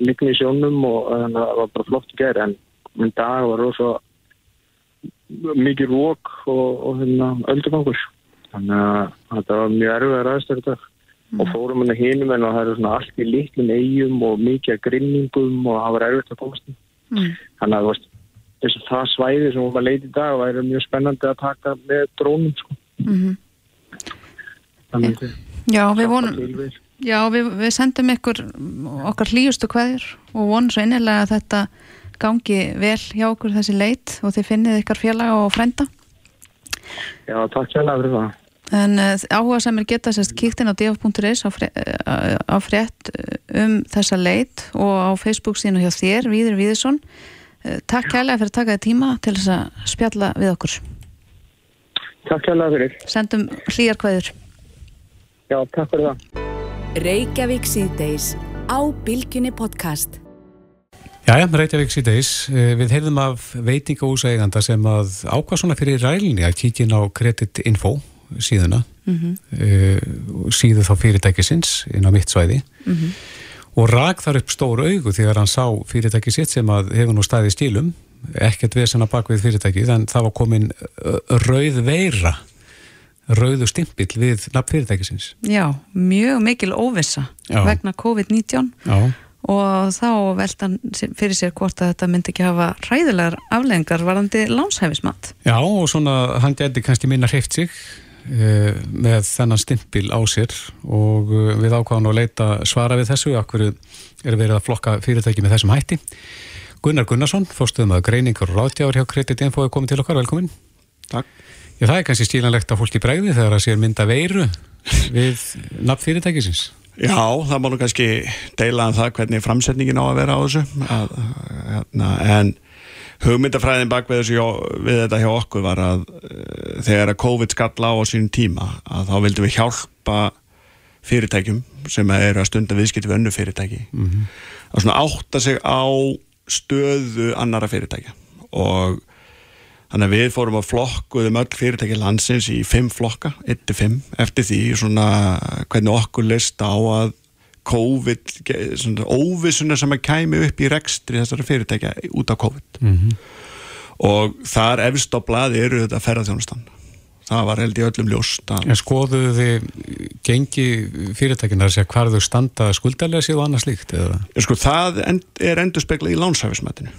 í sjónum og þannig að það var bara flott í gær. En í dag var rosa mikið rók og, og hérna öldugangur. Þannig að þetta var mjög erfiðar aðstæður í dag og fórum hann að hinum en það eru svona allt í litlum eigum og mikið af grinningum og það var erfitt að komast Mm. þannig að þess að það svæði sem hún var leiti í dag væri mjög spennandi að taka með drónum sko. Mm þannig að Já, við vonum, já, við, við sendum ykkur okkar hlýjustu kveðir og vonum svo innilega að þetta gangi vel hjá okkur þessi leit og þið finnið ykkar félaga og frænda. Já, takk hérlega fyrir það En uh, áhuga sem er geta sérst kíkt inn á df.is á, fre uh, á frétt um þessa leit og á Facebook sínu hjá þér, Víður Víðursson. Uh, takk kærlega fyrir að taka þið tíma til þess að spjalla við okkur. Takk hérlega fyrir Sendum hlýjar kveður. Já, takk fyrir það Reykjavík síðdeis á Bilginni podcast. Jæja, Reykjavík síðdeis. Eh, Við heyrðum af veitingahúsaeganda sem að ákvað svona fyrir rælinni að kíkja inn á Credit Info síðuna, Mm uh, síðu þá fyrirtækisins inn á mitt svæði og rak þar upp stór augu þegar hann sá fyrirtæki sitt sem að hefur nú staðið stílum, ekkert vesen að bak við fyrirtækið, en það var komin rauð veira, rauðu stimpill við nafn fyrirtækisins. Já, mjög mikil óvissa Já. vegna COVID-19 Já. og þá veltan fyrir sér hvort að þetta myndi ekki hafa hræðilegar afleðingar varandi lánshæfismat. Já, og svona hann geti kannski minna hreift sig með þennan stimpil á sér og uh, við ákváðum að leita svara við þessu, akkur er verið að flokka fyrirtæki með þessum hætti. Gunnar Gunnarsson, fórstuðum að greiningar og ráðgjafar hjá Credit Info er komið til okkar, velkomin. Takk. Já, það er kannski stílanlegt að fólki bregði þegar það sér mynda veiru við nafn fyrirtækisins. Já, það má nú kannski deila um það hvernig framsetningin á að vera á þessu að, hérna, en hugmyndafræðin bak við, hjá- við þetta hjá okkur var að uh, þegar að COVID skall á á sínum tíma að þá vildum við hjálpa fyrirtækjum sem eru að stunda viðskipti við önnu fyrirtæki að svona átta sig á stöðu annara fyrirtækja. Og Þannig að við fórum að flokkuðum öll fyrirtæki landsins í fimm flokka, 1-5, eftir því svona hvernig okkur list á að COVID, óvissuna sem að kæmi upp í rekstri þessara fyrirtækja út af COVID. Mhm. og þar efst á blaði eru þetta ferðarþjónustan það var held í öllum ljóst að En skoðuðu þið gengi fyrirtækina að segja hvar þau standa skuldarlega síðu og annað slíkt sko, það er endur speklað í lánshæfismætinu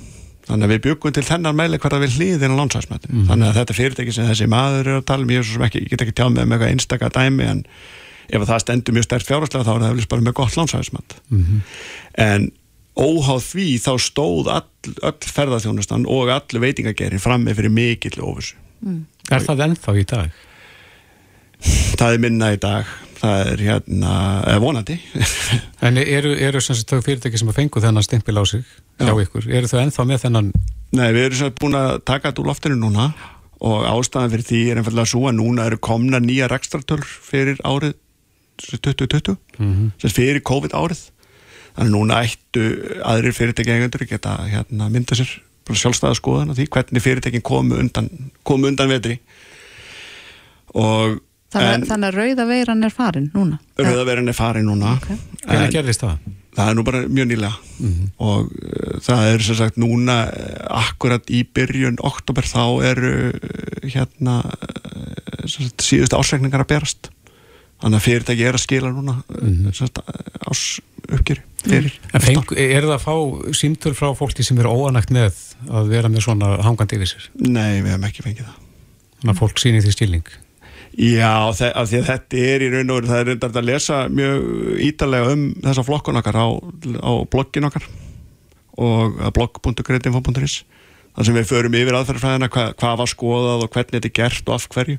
þannig að við byggum til þennan meili hverða við hlýðin á lánshæfismætinu þannig að þetta fyrirtæki sem þessi maður er að tala um ég, ekki, ég get ekki tjáð með með eitthvað einstaka dæmi en ef það stendur mjög stert fjárhastlega þá er það eflust bara með gott lánshæfismætt en óháð því þá stóð all, öll ferðarþjónustan og all veitingagerin frammi fyrir mikill óvissu. Er það ennþá í dag? það er minna í dag. Það er hérna, eða vonandi. En eru, eru sem sagt þau fyrirtæki sem að fengu þennan stimpil á sig hjá ykkur, eru þau ennþá með þennan Nei, við erum sem sagt búin að taka þetta úr loftinu núna og ástæðan fyrir því er einfallega svo að núna eru komna nýja rekstratöl fyrir árið 2020 Mhm. sem sagt fyrir COVID árið. Þannig núna ættu aðrir fyrirtæki eigendur geta hérna, mynda sér bara sjálfstæða skoðan á því hvernig fyrirtækin komu undan, komu undan vetri. Og Þannig, en þannig að rauða veiran er farin núna? Rauðaverin er farin núna. Hvernig en gerðist það? það er nú bara mjög nýlega. Og uh, það er sem sagt núna uh, akkurat í byrjun oktober þá eru uh, hérna uh, sem sagt, síðustu ásreikningar að berast þannig að fyrirtæki er að skila núna mm sagt, ás uppgjöri fyrir En feng, er það að fá símtöl frá fólki sem eru óanægt með að vera með svona hangandi yfir sér? Nei, við hefum ekki fengið það. Þannig að fólk sýnir því stíling Já, þe- af því að þetta er í raun og veru, það er reyndar að lesa mjög ítalega um þessa flokkun okkar á, á bloggin okkar og að blogg.greitinfo.is þar sem við förum yfir aðferðarfræðina hvað, hvað var skoðað og hvernig þetta er gert og af hverju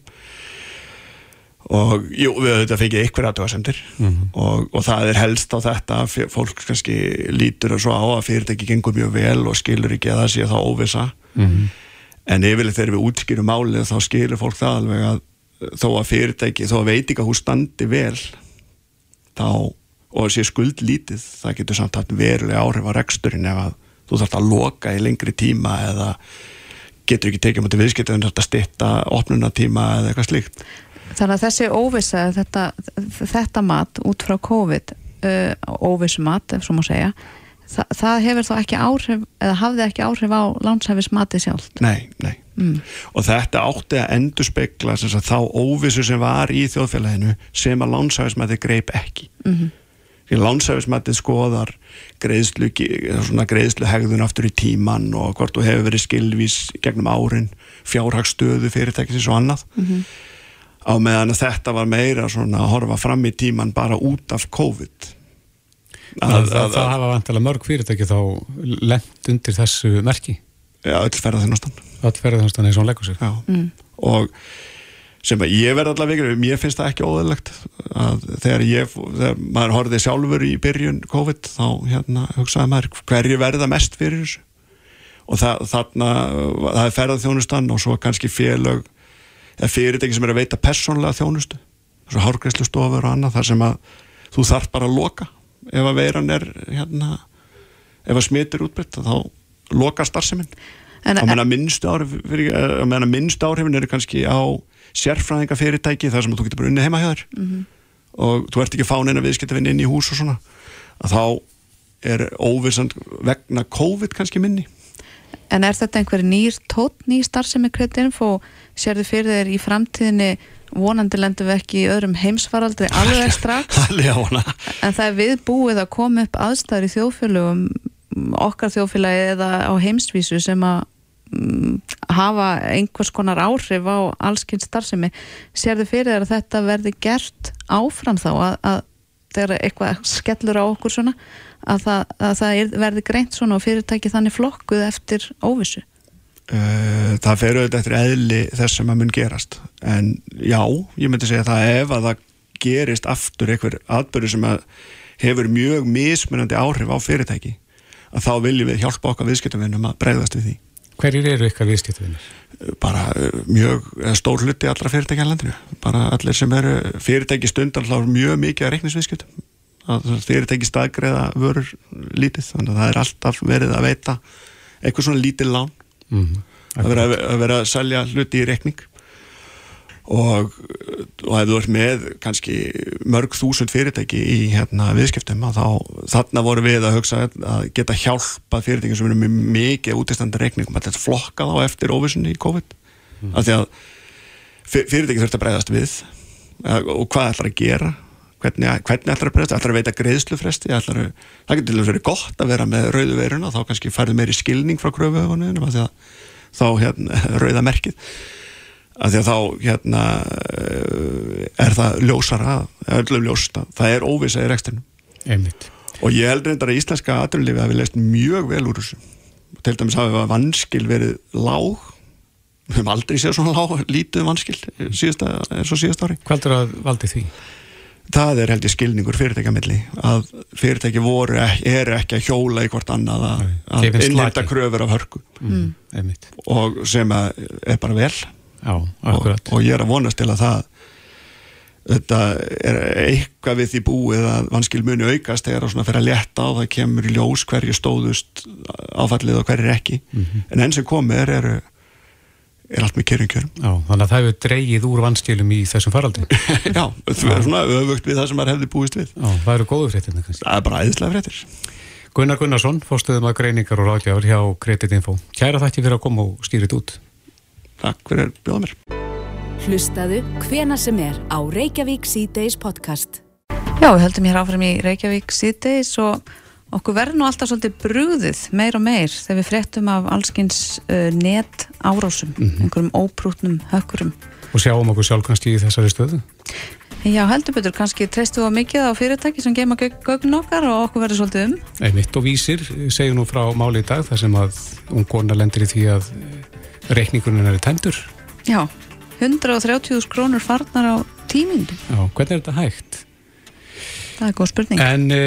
og jú, við höfum þetta fengið ykkur aðtöðasendir og, og það er helst á þetta fólk kannski lítur svo á að fyrirtæki gengur mjög vel og skilur ekki að það sé þá óvisa en yfirleitt þegar við útskýrum málið þá skilur fólk það alveg að þó að fyrirtæki, þó að veitingahús standi vel þá og sé skuld lítið, það getur samt haft verulega áhrif á reksturinn ef að þú þarft að loka í lengri tíma eða getur ekki tekið mútið viðskiptið en að stitta opnunatíma eða eitthvað slíkt Þannig að þessi óvissa þetta, þetta mat út frá COVID uh, óvissu mat, ef svo má segja þa það hefur þá ekki áhrif eða hafði ekki áhrif á lánshæfis matið sjálft Nei, nei Mm. og þetta átti að endur spekla þá óvissu sem var í þjóðfélaginu sem að lánshæfismætti greip ekki Mhm. því lánshæfismættið skoðar greiðslu, greiðslu hegðun aftur í tíman og hvort þú hefur verið skilvís gegnum árin fjárhagstöðu fyrirtækisins og annað Mhm. Á meðan að þetta var meira svona að horfa fram í tíman bara út af COVID. Það, það, það hafa vantilega mörg fyrirtæki þá lent undir þessu merki. Já, öll ferðarþjónustan Öll ferðarþjónustan eins og hún leggur sér Já, Mm. og sem að ég verði allavega ykkur, mér finnst það ekki óðurlegt að þegar ég, þegar maður horfið sjálfur í byrjun COVID þá hérna hugsaði maður hverju verða mest fyrir þessu. Og það, þarna, það er ferðarþjónustan og svo kannski félög eða fyrirtæki sem er að veita persónlega þjónustu svo hárgræslu stofur og annað þar sem að þú þarf bara að loka. Ef að veiran er hérna ef að smitur útbreytt þá loka starfseminn En- á meðan á meðan minnstu áhrifin eru kannski á sérfræðinga fyrirtæki þar sem þú getur bara unni heima hjá þér. Mhm. og þú ert ekki fáin eina viðskiptavinn inn í hús og svona að þá er óvissan vegna COVID kannski minni En er þetta einhver nýr tótt, ný starfsemi kreditinfo, sérðu fyrir þeir í framtíðinni vonandi lendum við ekki í öðrum heimsfaraldri alveg strax. en það er viðbúið að koma upp aðstæður í þjóðfélögum okkar þjóðfélagi eða á heimsvísu sem að mm, hafa einhvers konar áhrif á allskynst starfsemi. Sérðu fyrir þér að þetta verði gert áfram þá að, að þegar eitthvað skellur á okkur svona að það, að það er, verði greint svona og fyrirtæki þannig flokkuð eftir óvissu? Uh, það fer auðvitað eftir eðli þess sem að mun gerast. En já, ég myndi segja það ef að það gerist aftur einhver atbyrðu sem að hefur mjög mismunandi áhrif á fyrirtæki að þá viljum við hjálpa okkar viðskiptavinnum að breyðast við því Hverjir eru ykkar viðskiptavinnir? bara uh, mjög eða stór hluti allra fyrirtækja í landinu. Bara allir sem eru fyrirtæki stundar þá er mjög mikið að reiknisviðskiptum að fyrirtæki staðgreða vörur lítið, þannig að það er alltaf verið að veita eitthvað svona lítið lán. Mm að vera, að vera að selja hluti í reikning og og ef þú ert með kannski mörg þúsund fyrirtæki í hérna, viðskiptum þá þarna voru við að hugsa að geta hjálpað fyrirtæki sem eru með mikið útistandi reikningum. Að þetta flokka þá eftir óvissunni í COVID. Mm. af því að fyrirtæki þurft að breyðast við. Og hvað ætlar að gera? Hvernig, hvernig ætlar að breyðast, ætlar að veita greiðslufresti? Ætlar að, það getur til að vera gott að vera með rauðu veiruna, þá kannski færðu meiri skilning frá kröfuöfunum þá hérna, rauða merkið að því að þá hérna eh, er það ljósara öllum ljósta, það er óvisa í rekstinu Einmitt. og ég held reyndar að íslenska aðrunlifi hafi leist mjög vel úr þessu. Til dæmis hafi vanskil verið lág. Við höfum aldrei séð svona lág lítið vanskil síðasta, og síðast ári. Hvað er að valdi því? Það er held ég skilningur fyrirtækjamilli að fyrirtæki voru, er ekki að hjóla í hvort annað að, innhætta kröfur af hörku. Mm. og sem er bara vel Já, og, og ég er að vonast til að það þetta er eitthvað við því búið að vanskil muni aukast þegar það fyrir að leta og það kemur í ljós hverju stóðust áfallið og hverju ekki. Mm -hmm. en enn sem komið er, er, er allt með kjörum. Þannig að það hefur dreyið úr vanskilum í þessum faraldin Já, það er svona öfugt við það sem maður hefði búist við. Já, það eru góðu fréttir Það er bara æðislega fréttir. Gunnar Gunnarsson, fórstuðum að greiningar og ráðgjafur hjá Kreditinfo Kæra þætti fyrir að koma og skýrit út Takk fyrir bjóða mér. Hlustaðu hvena sem er á Reykjavík C-Days podcast. Já, við höldum hér áfram í Reykjavík C-Days og okkur verður nú alltaf svolítið brúðið meir og meir þegar við fréttum af allskins uh, net árásum, mm -hmm. einhverjum óprútnum hökkurum. Og sjáum okkur sjálf kannski í þessari stöðu? Já, heldur betur, kannski treystu við á mikið á fyrirtæki sem geima gögn okkar og okkur verður svolítið um. Einmitt og vísir, segjum nú frá máli í dag þar sem að ungona lendir í því að reikningunum er tendur. Já, 130.000 krónur farnar á tímindu. Já, hvernig er þetta hægt? Það er góð spurning. En e,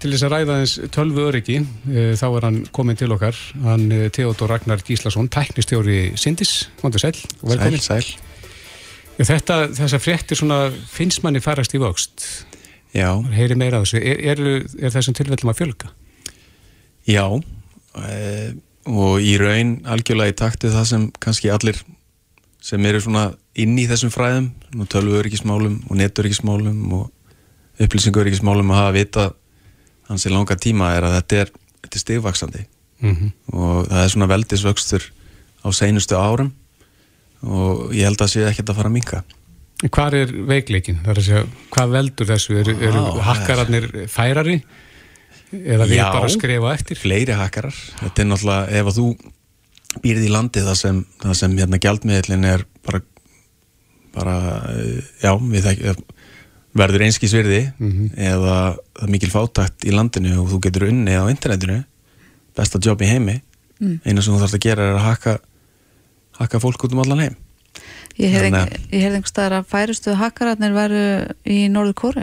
til þess að ræða eins tölvu öryggi, e, þá er hann komin til okkar, hann e, Theodor Ragnar Gíslason, tæknistjóri Sindis, hóndu sæl. Sæl, sæl. Þetta, þess að fréttir svona, finnst manni farast í vöxt. Já. Heyri meira af þessu. Er, er, er þessum tilfellum að fjölga? Já, og í raun algjörlega í taktu það sem kannski allir sem eru svona inn í þessum fræðum tölvuöryggismálum og netöryggismálum og upplýsinguöryggismálum að hafa vita hans í langa tíma er að þetta er, þetta er stigvaksandi mm -hmm. og það er svona veldisvöxtur á seinustu árum og ég held að það sé ekkert að fara að minka Hvað er veikleikin? Hvað veldur þessu? Eru, eru hakkararnir færari? Eða við bara skrifa eftir? Fleiri hakarar, þetta er náttúrulega ef að þú býrði í landi það sem, það sem hérna gjaldmiðlin er bara, bara já, við þekk verður einskísvirði mm -hmm. eða það er mikil fátækt í landinu og þú getur unni á internetinu besta jobb í heimi. Mm. eina sem þú þarfst að gera er að haka haka fólk út um allan heim. Ég heyrði einhver staðar að færustu hakararnir veru í Norður Kóru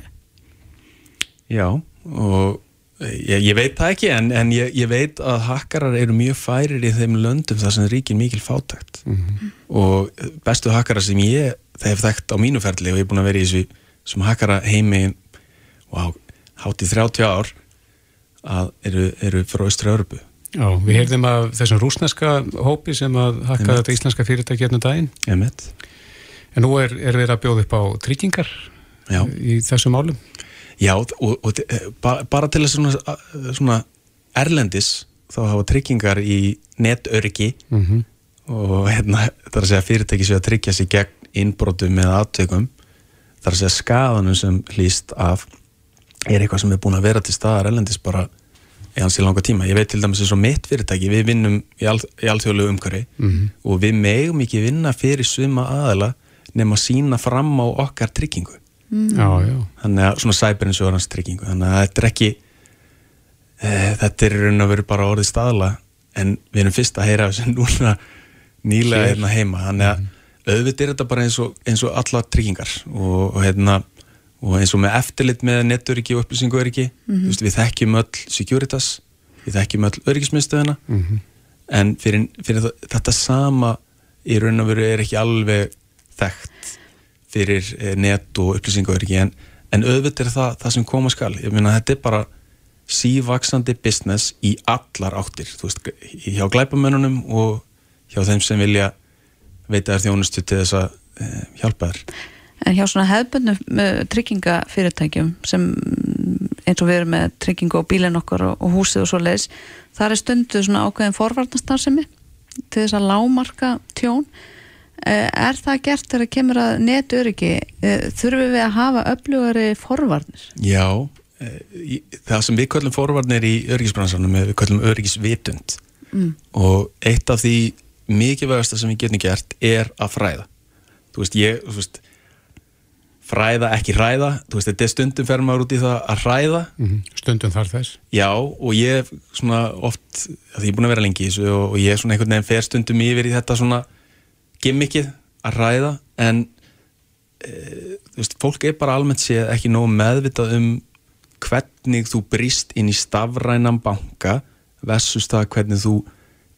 Já og Ég, ég veit það ekki en, en ég, ég veit að hakkarar eru mjög færir í þeim löndum þar sem ríkir mikil fátækt mm -hmm. og bestu hakkarar sem ég hef þekkt á mínuferðli og ég er búin að vera í þessu sem hakkara heimi wow, hátt í 30 ár að eru, eru frá Östra Örbu Já, við heyrðum af þessum rúsneska hópi sem að hakka þetta íslenska fyrirtæki hérna daginn Emmett. En nú er, er við að bjóða upp á tryggingar Já. í þessum málum Já, og, og bara til þess svona, svona erlendis þá hafa tryggingar í netörgi mm -hmm. og hérna það er að segja fyrirtæki sem að tryggja sér gegn innbrotum með aðtökum það er að segja skadanum sem hlýst af er eitthvað sem er búin að vera til staðar erlendis bara í hans í langa tíma. Ég veit til dæmis eins og mitt fyrirtæki, við vinnum í, all, í allþjóðlegu umhverfi mm -hmm. og við megum ekki vinna fyrir svima aðela nema að sína fram á okkar tryggingu mm. já, já. þannig að svona cyber-insurance tryggingu þannig að þetta er ekki e, þetta er raun og veru bara orðið staðla en við erum fyrst að heyra þessu núna nýlega hérna heima þannig að mm. auðvitað er þetta bara eins og, eins og alla tryggingar og, og, hérna, og eins og með eftirlit með netturiki og upplýsinguöriki mm -hmm. við þekkjum öll Securitas við þekkjum öll öryggismiðstöðuna mm -hmm. en fyrir, fyrir þetta sama í raun og veru er ekki alveg þekkt fyrir eh, net og upplýsingaverki en, en auðvitað er það, það sem koma skal. Ég meina þetta er bara sívaksandi business í allar áttir. Þú veist, hjá glæpamönnunum og hjá þeim sem vilja veita þér þjónustu til þess að e, hjálpa þér. En hjá svona hefðbundum uh, tryggingafyrirtækjum sem eins og við erum með tryggingu á bílinn okkar og, og húsið og svo leiðis þar er stundu svona ákveðin forvarnastarsemi til þess að lámarka tjón er það gert þegar kemur að netöryggi uh, þurfum við að hafa öflugari forvarnir? Já, eh, það sem við köllum forvarnir í öryggisbransanum er við köllum öryggisvitund Mm. og eitt af því mikilvægasta sem við getum gert er að fræða þú veist, ég, þú veist fræða, ekki hræða þú veist, þetta er stundum fer maður út í það að hræða Mhm. Stundum þar þess. já, og ég svona oft, því ég er búin að vera lengi í þessu og, og ég svona einhvern veginn fer stundum yfir í þetta svona gimmickið að hræða en e, veist, fólk er bara almennt séð ekki nógu meðvitað um hvernig þú brist inn í stafrænan banka versus það hvernig þú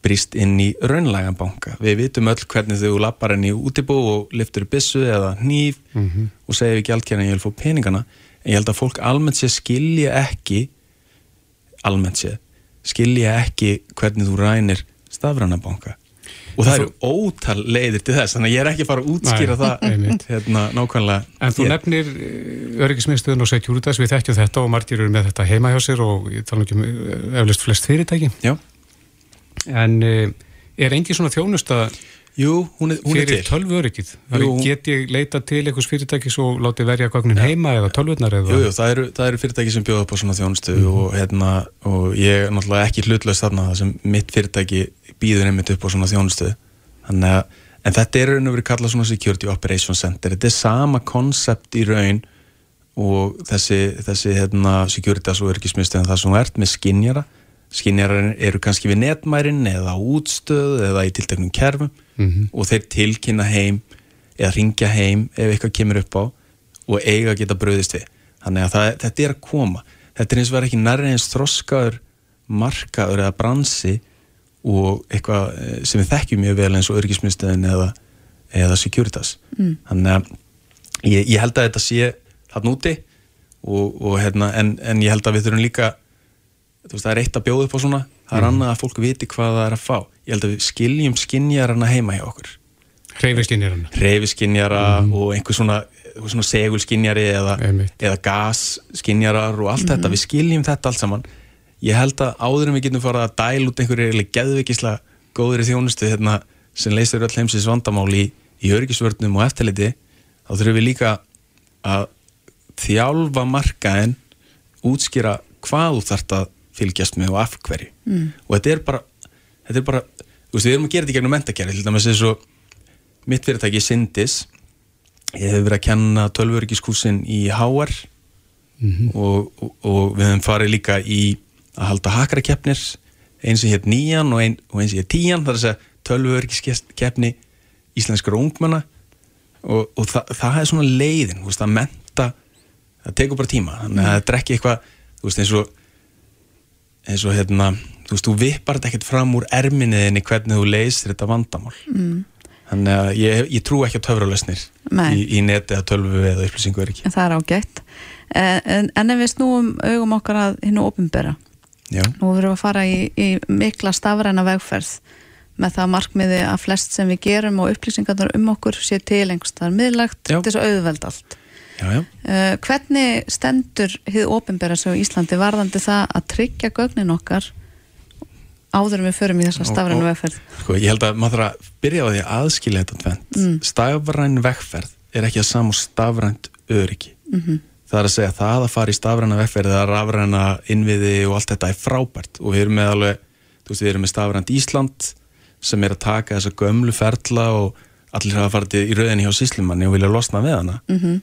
brist inn í raunlægan banka. Við vitum öll hvernig þú lappar inn í útibú og liftur bissu eða hníf Mhm. og segir við gjaldkjæna ég vil fá peningana en ég held að fólk almennt sé skilja ekki almennt sé skilja ekki hvernig þú rænir stafræna banka og það eru ótal leiðir til þess þannig að ég er ekki að fara að útskýra Nei, það hérna, nákvæmlega En þú hér. nefnir öryggismiðstöðun og Securitas, við þekkjum þetta og margir eru með þetta heima hjá sér og ég tala ekki um eh, eflaust flest fyrirtæki. Já. En uh, er engin svona þjónusta Jú, hún er, hún er fyrir til. tölvu öryggið? Jú. Get ég leita til einhvers fyrirtækis og látið verja gögnin heima eða tölvurnar eða? Jú, jú, það eru, það eru fyrirtæki sem bjóða upp á svona þjónustu Mhm. og, hérna, og ég er náttúrulega ekki hlutlaust þarna það sem mitt fyrirtæki býður einmitt upp á svona þjónustu Þannig að, en þetta er raun og verið kallað svona Security Operations Center þetta er sama konsept í raun og þessi, þessi hérna, Securitas og örgismistöðin það sem ert með skinjara skinjarar eru kannski við netmærin eða útstöð eða í tilteknum kerfum Mhm. og þeir tilkynna heim eða ringja heim ef eitthvað kemur upp á og eiga að geta bröðist við þannig að það, þetta er að koma þetta er eins og verið ekki nærri eins þroskaður markaður eða bransi og eitthvað eh, sem við þekkjum mjög vel eins og örgismistöðin eða, eða Securitas Mm. þannig að ég, ég held að þetta sé þarna úti og, og hérna, en, en ég held að við þurfum líka veist, það er eitt að bjóða upp á svona. Það er Mhm. annað að fólk viti hvað það er að fá. Ég held að við skiljum skinjarana heima hjá okkur. Hreyfiskinjarana reyfiskinjara og einhver svona, svona segulskinjari eða, eða gasskinjarar og allt þetta, við skiljum þetta allt saman. Ég held að áður en við getum farað að dæla út einhverju geðveikisla góðri þjónustu hérna, sem leysir öll heimsins vandamál í, í örgisvörnum og eftirliti þá þurfum við líka að þjálfa markaðin útskýra hvað þú þarft að fylgjast með og af hverju. Mm. og þetta er bara, þetta er bara þú veist, við erum að gera þetta í gegnum mentakerfi til dæmis eins og mitt fyrirtæki Sindis ég hef verið að kenna tölvöryggiskúsin í HR og, og, og við hefum farið líka í að halda hakarakeppnir eins sem hétt nýjan og, ein, og eins sem hétt tíjan það er að segja tölvöryggiskeppni íslenskara ungmenna. Og, og það, það er svona leiðin þú veist, að menta það tekur bara tíma. Þannig að þetta er ekki eitthvað þú veist eins og eins og hérna þú veist, þú vippar þetta ekkert fram úr erminniðinni hvernig þú leysir þetta vandamál. Mm. þannig að ég, ég trú ekki á töfralösnir í, í neti eða tölvu eða upplýsingu er ekki En það er ágætt. Eh, en, en ef við snúum augum okkar að hinnu ofinbera nú verðum við að fara í, í mikla stafræna vegferð með það markmiði að flest sem við gerum og upplýsingarnar um okkur sé til einhverstaðar miðlagt til þess að auðveld allt já, já. Uh, hvernig stendur hið ofinbera sig á Íslandi varðandi það að tryggja gögnin okkar áður við förum í þessa og- vegferð Sko, ég held að maður þarf að byrja á því að aðskilja þetta tvent. Mm. Stafræn vegferð er ekki að samu stafrænt öryggi. Mhm. Það er að segja að það að fara í stafræna vegferð eða rafræna innviði og allt þetta er frábært og við erum með alveg, veist, við erum með stafrænt Ísland sem er að taka þessa gömlu ferla og allir hafa farið í rauðinni hjá síslimanni og vilja losna við hana mm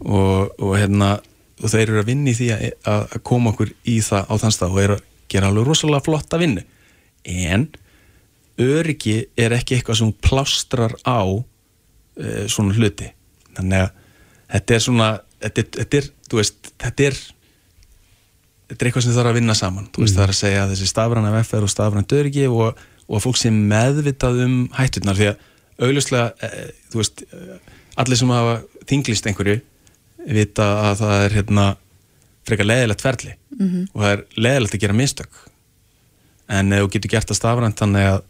og, og hérna og þeir eru að vinna í því að, að að koma okkur í það á þann stað og eru að gera alveg rosalega flotta vinnu. En öryggi er ekki eitthvað sem plástrar á uh, svona hluti. Þannig að þetta er svona þetta er, þetta er, þú veist, þetta er þetta er eitthvað sem þarf að vinna saman. Þú veist, Mm. það er að segja að þessi stafræna veffer og stafrænt öryggi og, og að fólk sé meðvitað um hætturnar. Því að augljóslega, e, þú veist allir sem hafa þinglist einhverju vita að það er hérna frekar leðilegt ferli Mhm. og það er leðilegt að gera mistök en ef þú getur gert það stafrænt þannig að,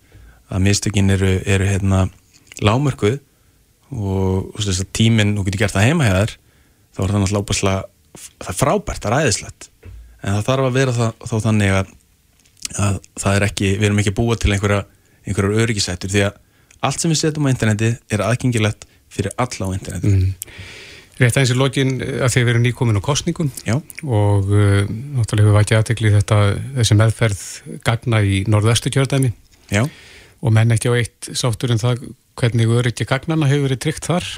að mistökin eru, eru hérna lámörkuð og þú veist, tíminn, þú getur gert það heima hér þá er það náttúrulega óbærslega það er frábært, það er æðislegt en það þarf að vera það, þá þannig að, að það er ekki, við erum ekki búið til einhverja, einhverjar öryggisættur því að allt sem við setjum á interneti er aðgengilegt fyrir alla á interneti mm. Rétt aðeins í lokin að þið veru nýkomin á kostningum Já. og uh, náttúrulega hefur vætið aðtekli þetta þessi meðferð gagna í norðöstu kjördæmi Já. og menn ekki á eitt sáttur en það hvernig öryggi gagnana hefur verið tryggt þar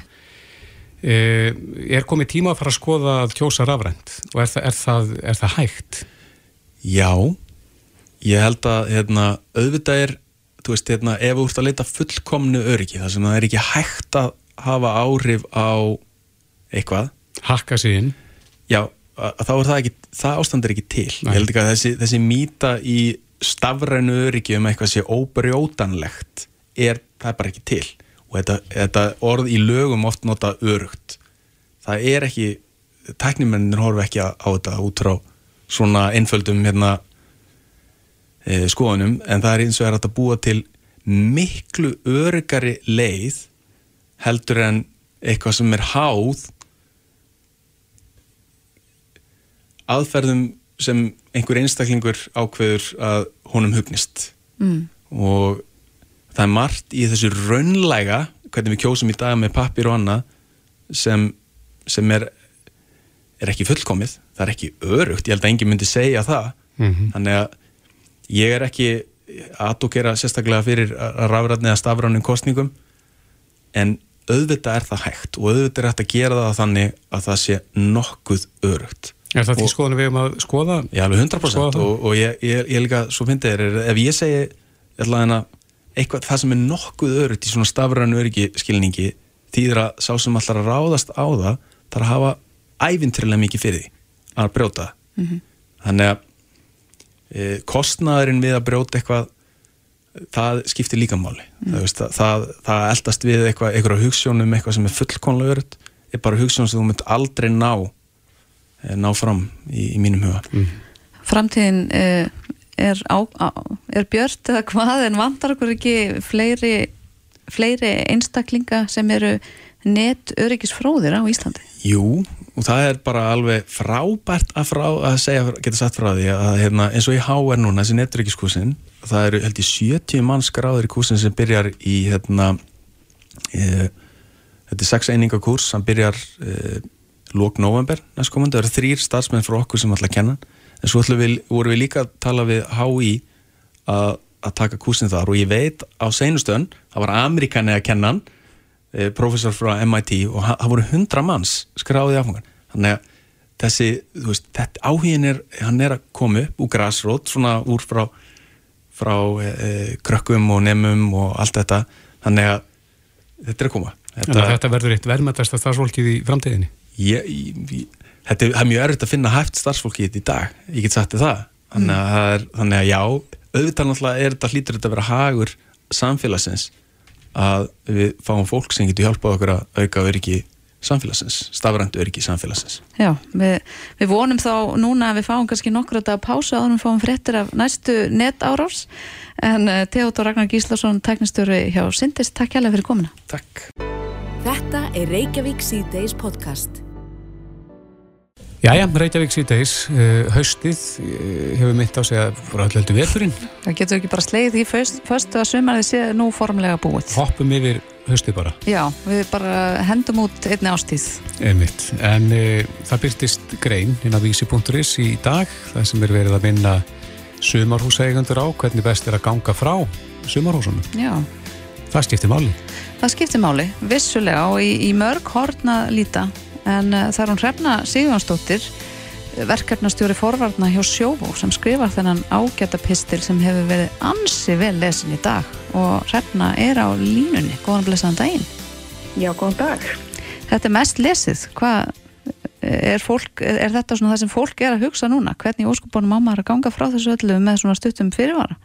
Eh, er komið tíma að fara að skoða að kjósa rafrænt og er það, er það, er það hægt? Já, ég held að hérna, auðvitað er, þú veist, hérna, ef þú ert að leita fullkomnu öryggi, þar sem það er ekki hægt að hafa áhrif á eitthvað. Hakka sig inn. Já, þá er það ekki, það ástand er ekki til. Nei. Ég held ekki að þessi, þessi mýta í stafrænu öryggi um eitthvað sé óbrjótanlegt er, það er bara ekki til og þetta, þetta orð í lögum oft nota örugt það er ekki teknimennir horfa ekki á þetta út frá svona einföldum hérna, e, skoðunum en það er eins og er að búa til miklu örugari leið heldur en eitthvað sem er háð aðferðum sem einhver einstaklingur ákveður að honum hugnist. Mm. og það er margt í þessu raunlæga hvernig við kjósum í dag með pappir og annað sem, sem er, er ekki fullkomið. Það er ekki örugt, ég held að enginn myndi segja það. Mm -hmm. þannig að ég er ekki aðdókera sérstaklega fyrir að rafræðni eða stafrænum kostningum en auðvitað er það hægt og auðvitað er hægt að gera það þannig að það sé nokkuð örugt Er það því skoðan við um að skoða? Já, alveg 100% og, og ég, ég, ég líka svo finnst þér, ef ég segi að eitthvað það sem er nokkuð örugt í svona stafrænu öryggi skilningi þýðir að sá sem allar að ráðast á það þarf að hafa ævintrilega mikið fyrir því að brjóta mm -hmm. þannig að e, kostnaðurinn við að brjóta eitthvað það skiptir líka máli mm. það, það, það, það eldast við eitthvað, eitthvað hugssjónum, eitthvað sem er fullkonlega örugt er bara hugssjón sem þú mynd aldrei ná ná fram í, í mínum huga mm. Framtíðin e, er, á, á, er björnt eða hvað en vantar okkur ekki fleiri, fleiri einstaklinga sem eru net öryggisfróðir á Íslandi? Jú, og það er bara alveg frábært að, frá, að segja, geta satt frá því að hérna, eins og í HR núna, þessi neturyggiskúsin það eru held í 70 mann skráður í kúsin sem byrjar í hérna e, þetta er 6 einingakúrs sem byrjar e, lók november næstkomandi, það eru þrýr starfsmenn frá okkur sem ætla að kenna. En svo við, vorum við líka að tala við HÍ að, að taka kursin þar. Og ég veit á seinustöðun það var Amerikani að kenna hann eh, professor frá MIT og það voru hundra manns skráðið áfangan þannig að þessi, þú veist, þetta áhugin er hann er að koma upp úr græsrót svona úr frá, frá eh, krökkum og nemum og allt þetta, þannig að þetta er að koma. Þetta, þetta verður eitt verðmættast að starfsfólkið í framtíðinni þetta er, mjög örfitt að finna hæft starfsfólki í þetta í dag, ég get sagt það. Þannig að, mm. er, þannig að já auðvitað náttúrulega er þetta hlýtur þetta að vera hagur samfélagsins að við fáum fólk sem getur hjálpað okkur að auka öryggi samfélagsins, stafræntu öryggi samfélagsins. Já, við, við vonum þá núna að við fáum kannski nokkur að pása að við fáum fréttir af næstu net árás en uh, Theodor Ragnar Gíslason teknistöru hjá Sindist, takk hjálpa fyrir komina Takk Þetta er Reykjavík C-Days podcast Jæja, Reykjavík síðdeis, uh, haustið uh, hefur mitt á sig að voru allöldu veturinn. Það getur ekki bara sleið í föstu að sumarið sé nú formlega búið. Hoppum yfir haustið bara. Já, við bara hendum út einni ástíð. Einmitt, en uh, það byrtist grein inn á vísi.is í dag, það sem er verið að vinna sumarhúsægundur á, hvernig best er að ganga frá sumarhúsunum. Já. Það skiptir máli. Það skiptir máli, vissulega og í, í mörg hortna líta. En uh, það er hún Hrefna Sigjónsdóttir verkefnastjóri forvarna hjá Sjóvó sem skrifar þennan ágæta pistil sem hefur verið ansi vel lesin í dag. Og Hrefna er á línunni. Góðan blessaðan daginn. Já, góðan dag. Þetta er mest lesið. Hvað er, fólk, er þetta svona það sem fólk er að hugsa núna? Hvernig óskupunum ámar að ganga frá þessu öllu með svona stuttum fyrirvara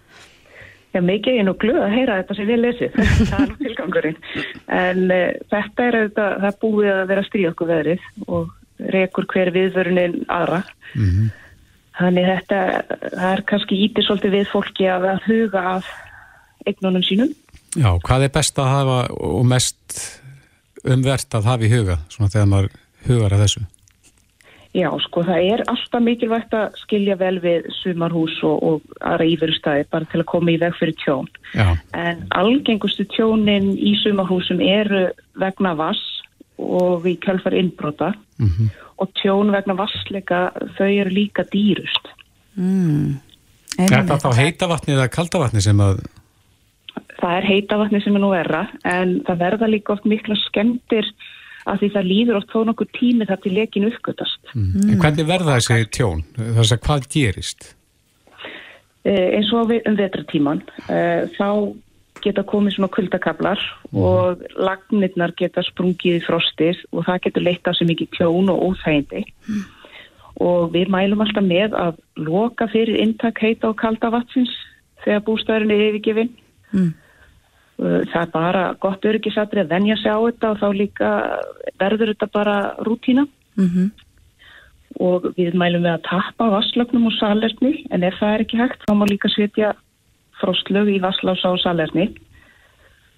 Já, mikið ég er nú glöð að heyra þetta sem við lesið, það er nú tilgangurinn. En uh, þetta er auðvitað, það búið að vera stríð okkur veðrið og rekur hver viðvörunin aðra. Mm -hmm. Þannig þetta, það er kannski ítir svolítið við fólki að huga af eignunum sínum. Já, hvað er best að hafa og mest umvert að hafa í huga svona þegar maður hugar að þessu? Já, sko, það er alltaf mikilvægt að skilja vel við sumarhús og, og aðra íverustæði bara til að koma í veg fyrir tjón. Já. En algengustu tjónin í sumarhúsum eru vegna vass og í kjálfar innbrota Mm og tjón vegna vassleika þau eru líka dýrust. Mm. Er það þá heita vatni eða kalda vatni sem að, Það er heita vatni sem er nú verra en það verða líka oft mikla skemmtir að því það líður oft þó nokkuð tími þar til lekin uppgötast. mm. en hvernig verða þessi tjón? Þess að hvað gerist? Eh, eins og við, um vetratíman eh, þá geta komið svona kuldakablar og lagnirnar geta sprungið í frostið og það getur leitt af sér mikið tjón og óþægindi og við mælum alltaf með að loka fyrir inntak heita og kalda vatsins þegar bústæðurinn er yfirgefin Mm. Eh, það er bara gott öryggisatri að venja sig á þetta og þá líka verður þetta bara rútína. Mm og við mælum við að tappa vasslögnum og salerni en ef það er ekki hægt þá má líka setja frostlög í vasslása og salerni.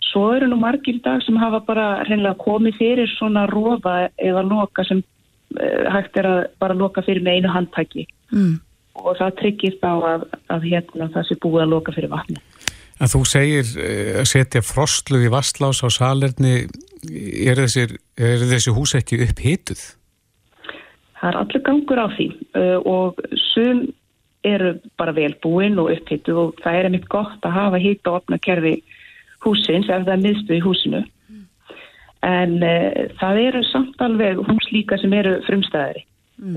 Svo eru nú margir dag sem hafa bara reynilega komið fyrir svona rofa eða loka sem uh, hægt er að bara loka fyrir með einu handtæki Mm. og það tryggir þá að, að hérna það sé búið að loka fyrir vatni En þú segir eh, að setja frostlug í vastlás á salerni, er þessi, er þessi hús ekki upphituð? Það er allir gangur á því uh, og sum eru bara vel búin og upphittu og það er einmitt gott að hafa hitt og opna kerfi húsins ef það er miðstu í húsinu. En uh, það eru samt alveg hús líka sem eru frumstæðari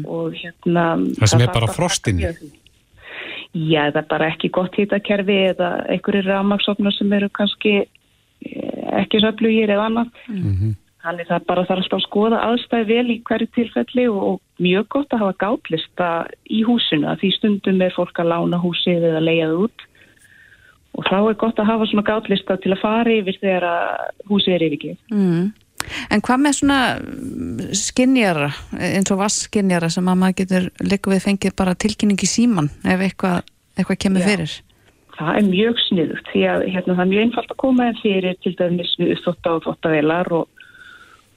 og hérna... Það sem er þarf bara frostinni? Já, það er bara ekki gott hittakerfi eða einhverjir rafmaksofnar sem eru kannski eh, ekki söflugir eða annað. Mhm. Þannig það bara þarf alltaf að skoða aðstæði vel í hverju tilfelli og, og mjög gott að hafa gátlista í húsinu að því stundum er fólk að lána húsið eða leiðað út og þá er gott að hafa svona gátlista til að fara yfir þegar húsið er yfirgið. Mm. En hvað með svona skinnjara, eins og vassskinnjara sem að maður getur líka við fengið bara tilkynning í síman ef eitthvað, eitthvað kemur Já. fyrir? Það er mjög sniðugt því að hérna, það er mjög einfalt að koma en fyrir til dæmis við þótta og þóttavelar og,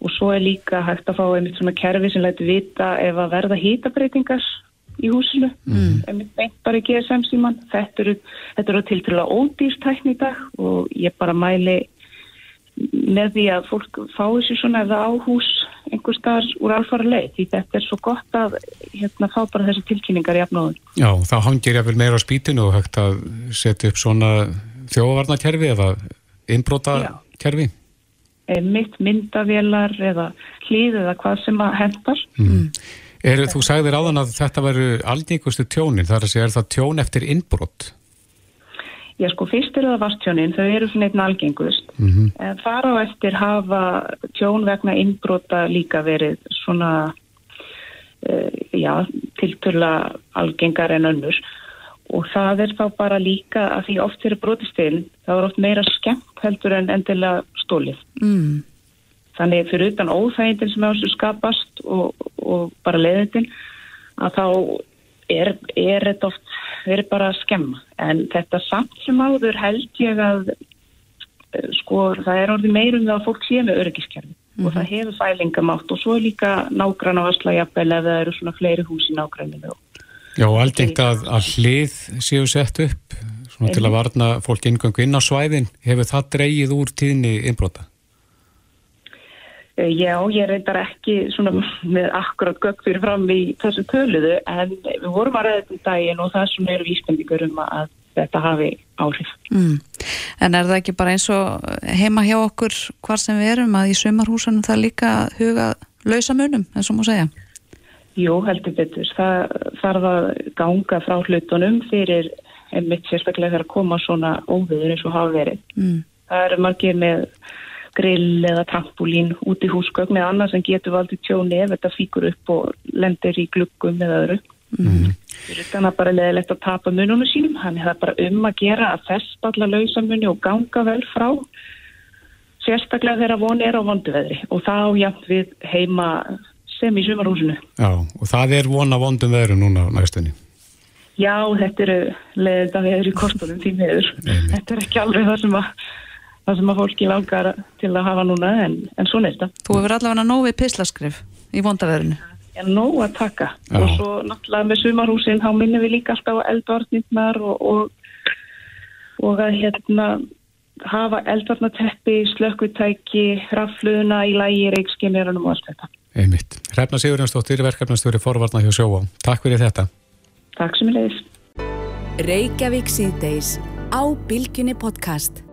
og svo er líka hægt að fá einmitt svona kerfi sem læti vita ef að verða hýtabreitingar í húsinu Mm. einmitt beint bara í GSM síman þetta eru, þetta eru til að ódýrstækni í dag og ég bara mæli með því að fólk fái sér svona eða á hús einhver staðar úr alfara leið því þetta er svo gott að hérna fá bara þessi tilkynningar í afnóðun. Já, þá hangir ég vel meira á spýtinu og hægt að setja upp svona þjóvarnakerfi eða innbrotakerfi. Mitt myndavélar eða hlýð eða hvað sem að hendar. Mm. Er, þú sagðir áðan að þetta veru aldingustu tjónin, þar að segja er það tjón eftir innbrot? Já sko fyrst er það vastjónin, þau eru svona einn algengust. Mm -hmm. En þar á eftir hafa tjón vegna innbrota líka verið svona, uh, já, tilturla algengar en önnur. Og það er þá bara líka að því oft fyrir brotistilin, það er oft meira skemmt heldur en endilega stólið. Mm. Þannig fyrir utan óþægindin sem á þessu skapast og, og bara leiðindin að þá er, er þetta oft verið bara að skemma. En þetta samt sem áður held ég að eh, sko það er orðið meirum að fólk sé með öryggiskerfi og það hefur fælingamátt og svo er líka nágrann á Aslajabel ef það eru svona fleiri hús í nágranninu. Já, algengt að, að hlið séu sett upp svona til að varna fólk inngöngu inn á svæðin. Hefur það dreigið úr tíðni innbrota? Eh, Já, ég reyndar ekki svona með akkurat gögg fyrir fram í þessu töluðu en við vorum að ræða þetta í daginn og það svona eru vísbendingur um að þetta hafi áhrif. Mm. En er það ekki bara eins og heima hjá okkur hvar sem við erum að í sumarhúsunum það líka huga lausa munum, eins og má segja? Jú, heldur betur. Það þarf að ganga frá hlutunum fyrir einmitt sérstaklega þegar að koma svona óviður eins og hafa verið. Mm. Það eru margir með grill eða trampolín út í húsgögn eða annað sem getur valdið tjóni ef þetta fíkur upp og lendir í gluggum eða öðru. Mm. Þannig að bara leðilegt að tapa mununum sínum. Þannig að það er bara um að gera að festa alla lausamunni og ganga vel frá sérstaklega þegar voni er á vonduveðri og þá jafn við heima sem í sumarhúsinu. Já, og það er vona vondum veðru núna næstunni. Já, þetta eru leðilegt að veður í kostunum því meður. Þetta er ekki alveg það sem að það sem að fólki langar til að hafa núna en, en svona er þetta. Þú hefur allavega nóg við pislaskrif í vondaverðinu. En nóg að taka Já. og svo náttúrulega með sumarhúsin þá minnum við líka alltaf á eldvarnirnar og, og, og að hérna hafa eldvarnateppi, slökkutæki, rafluðuna í lægi, reikskimjarunum og allt þetta. Einmitt. Hrefna Sigurjónsdóttir, verkefnastjóri forvarna hjá Sjóvá. Takk fyrir þetta. Takk sem ég leiðis. Reykjavík síðdeis á Bilginni podcast.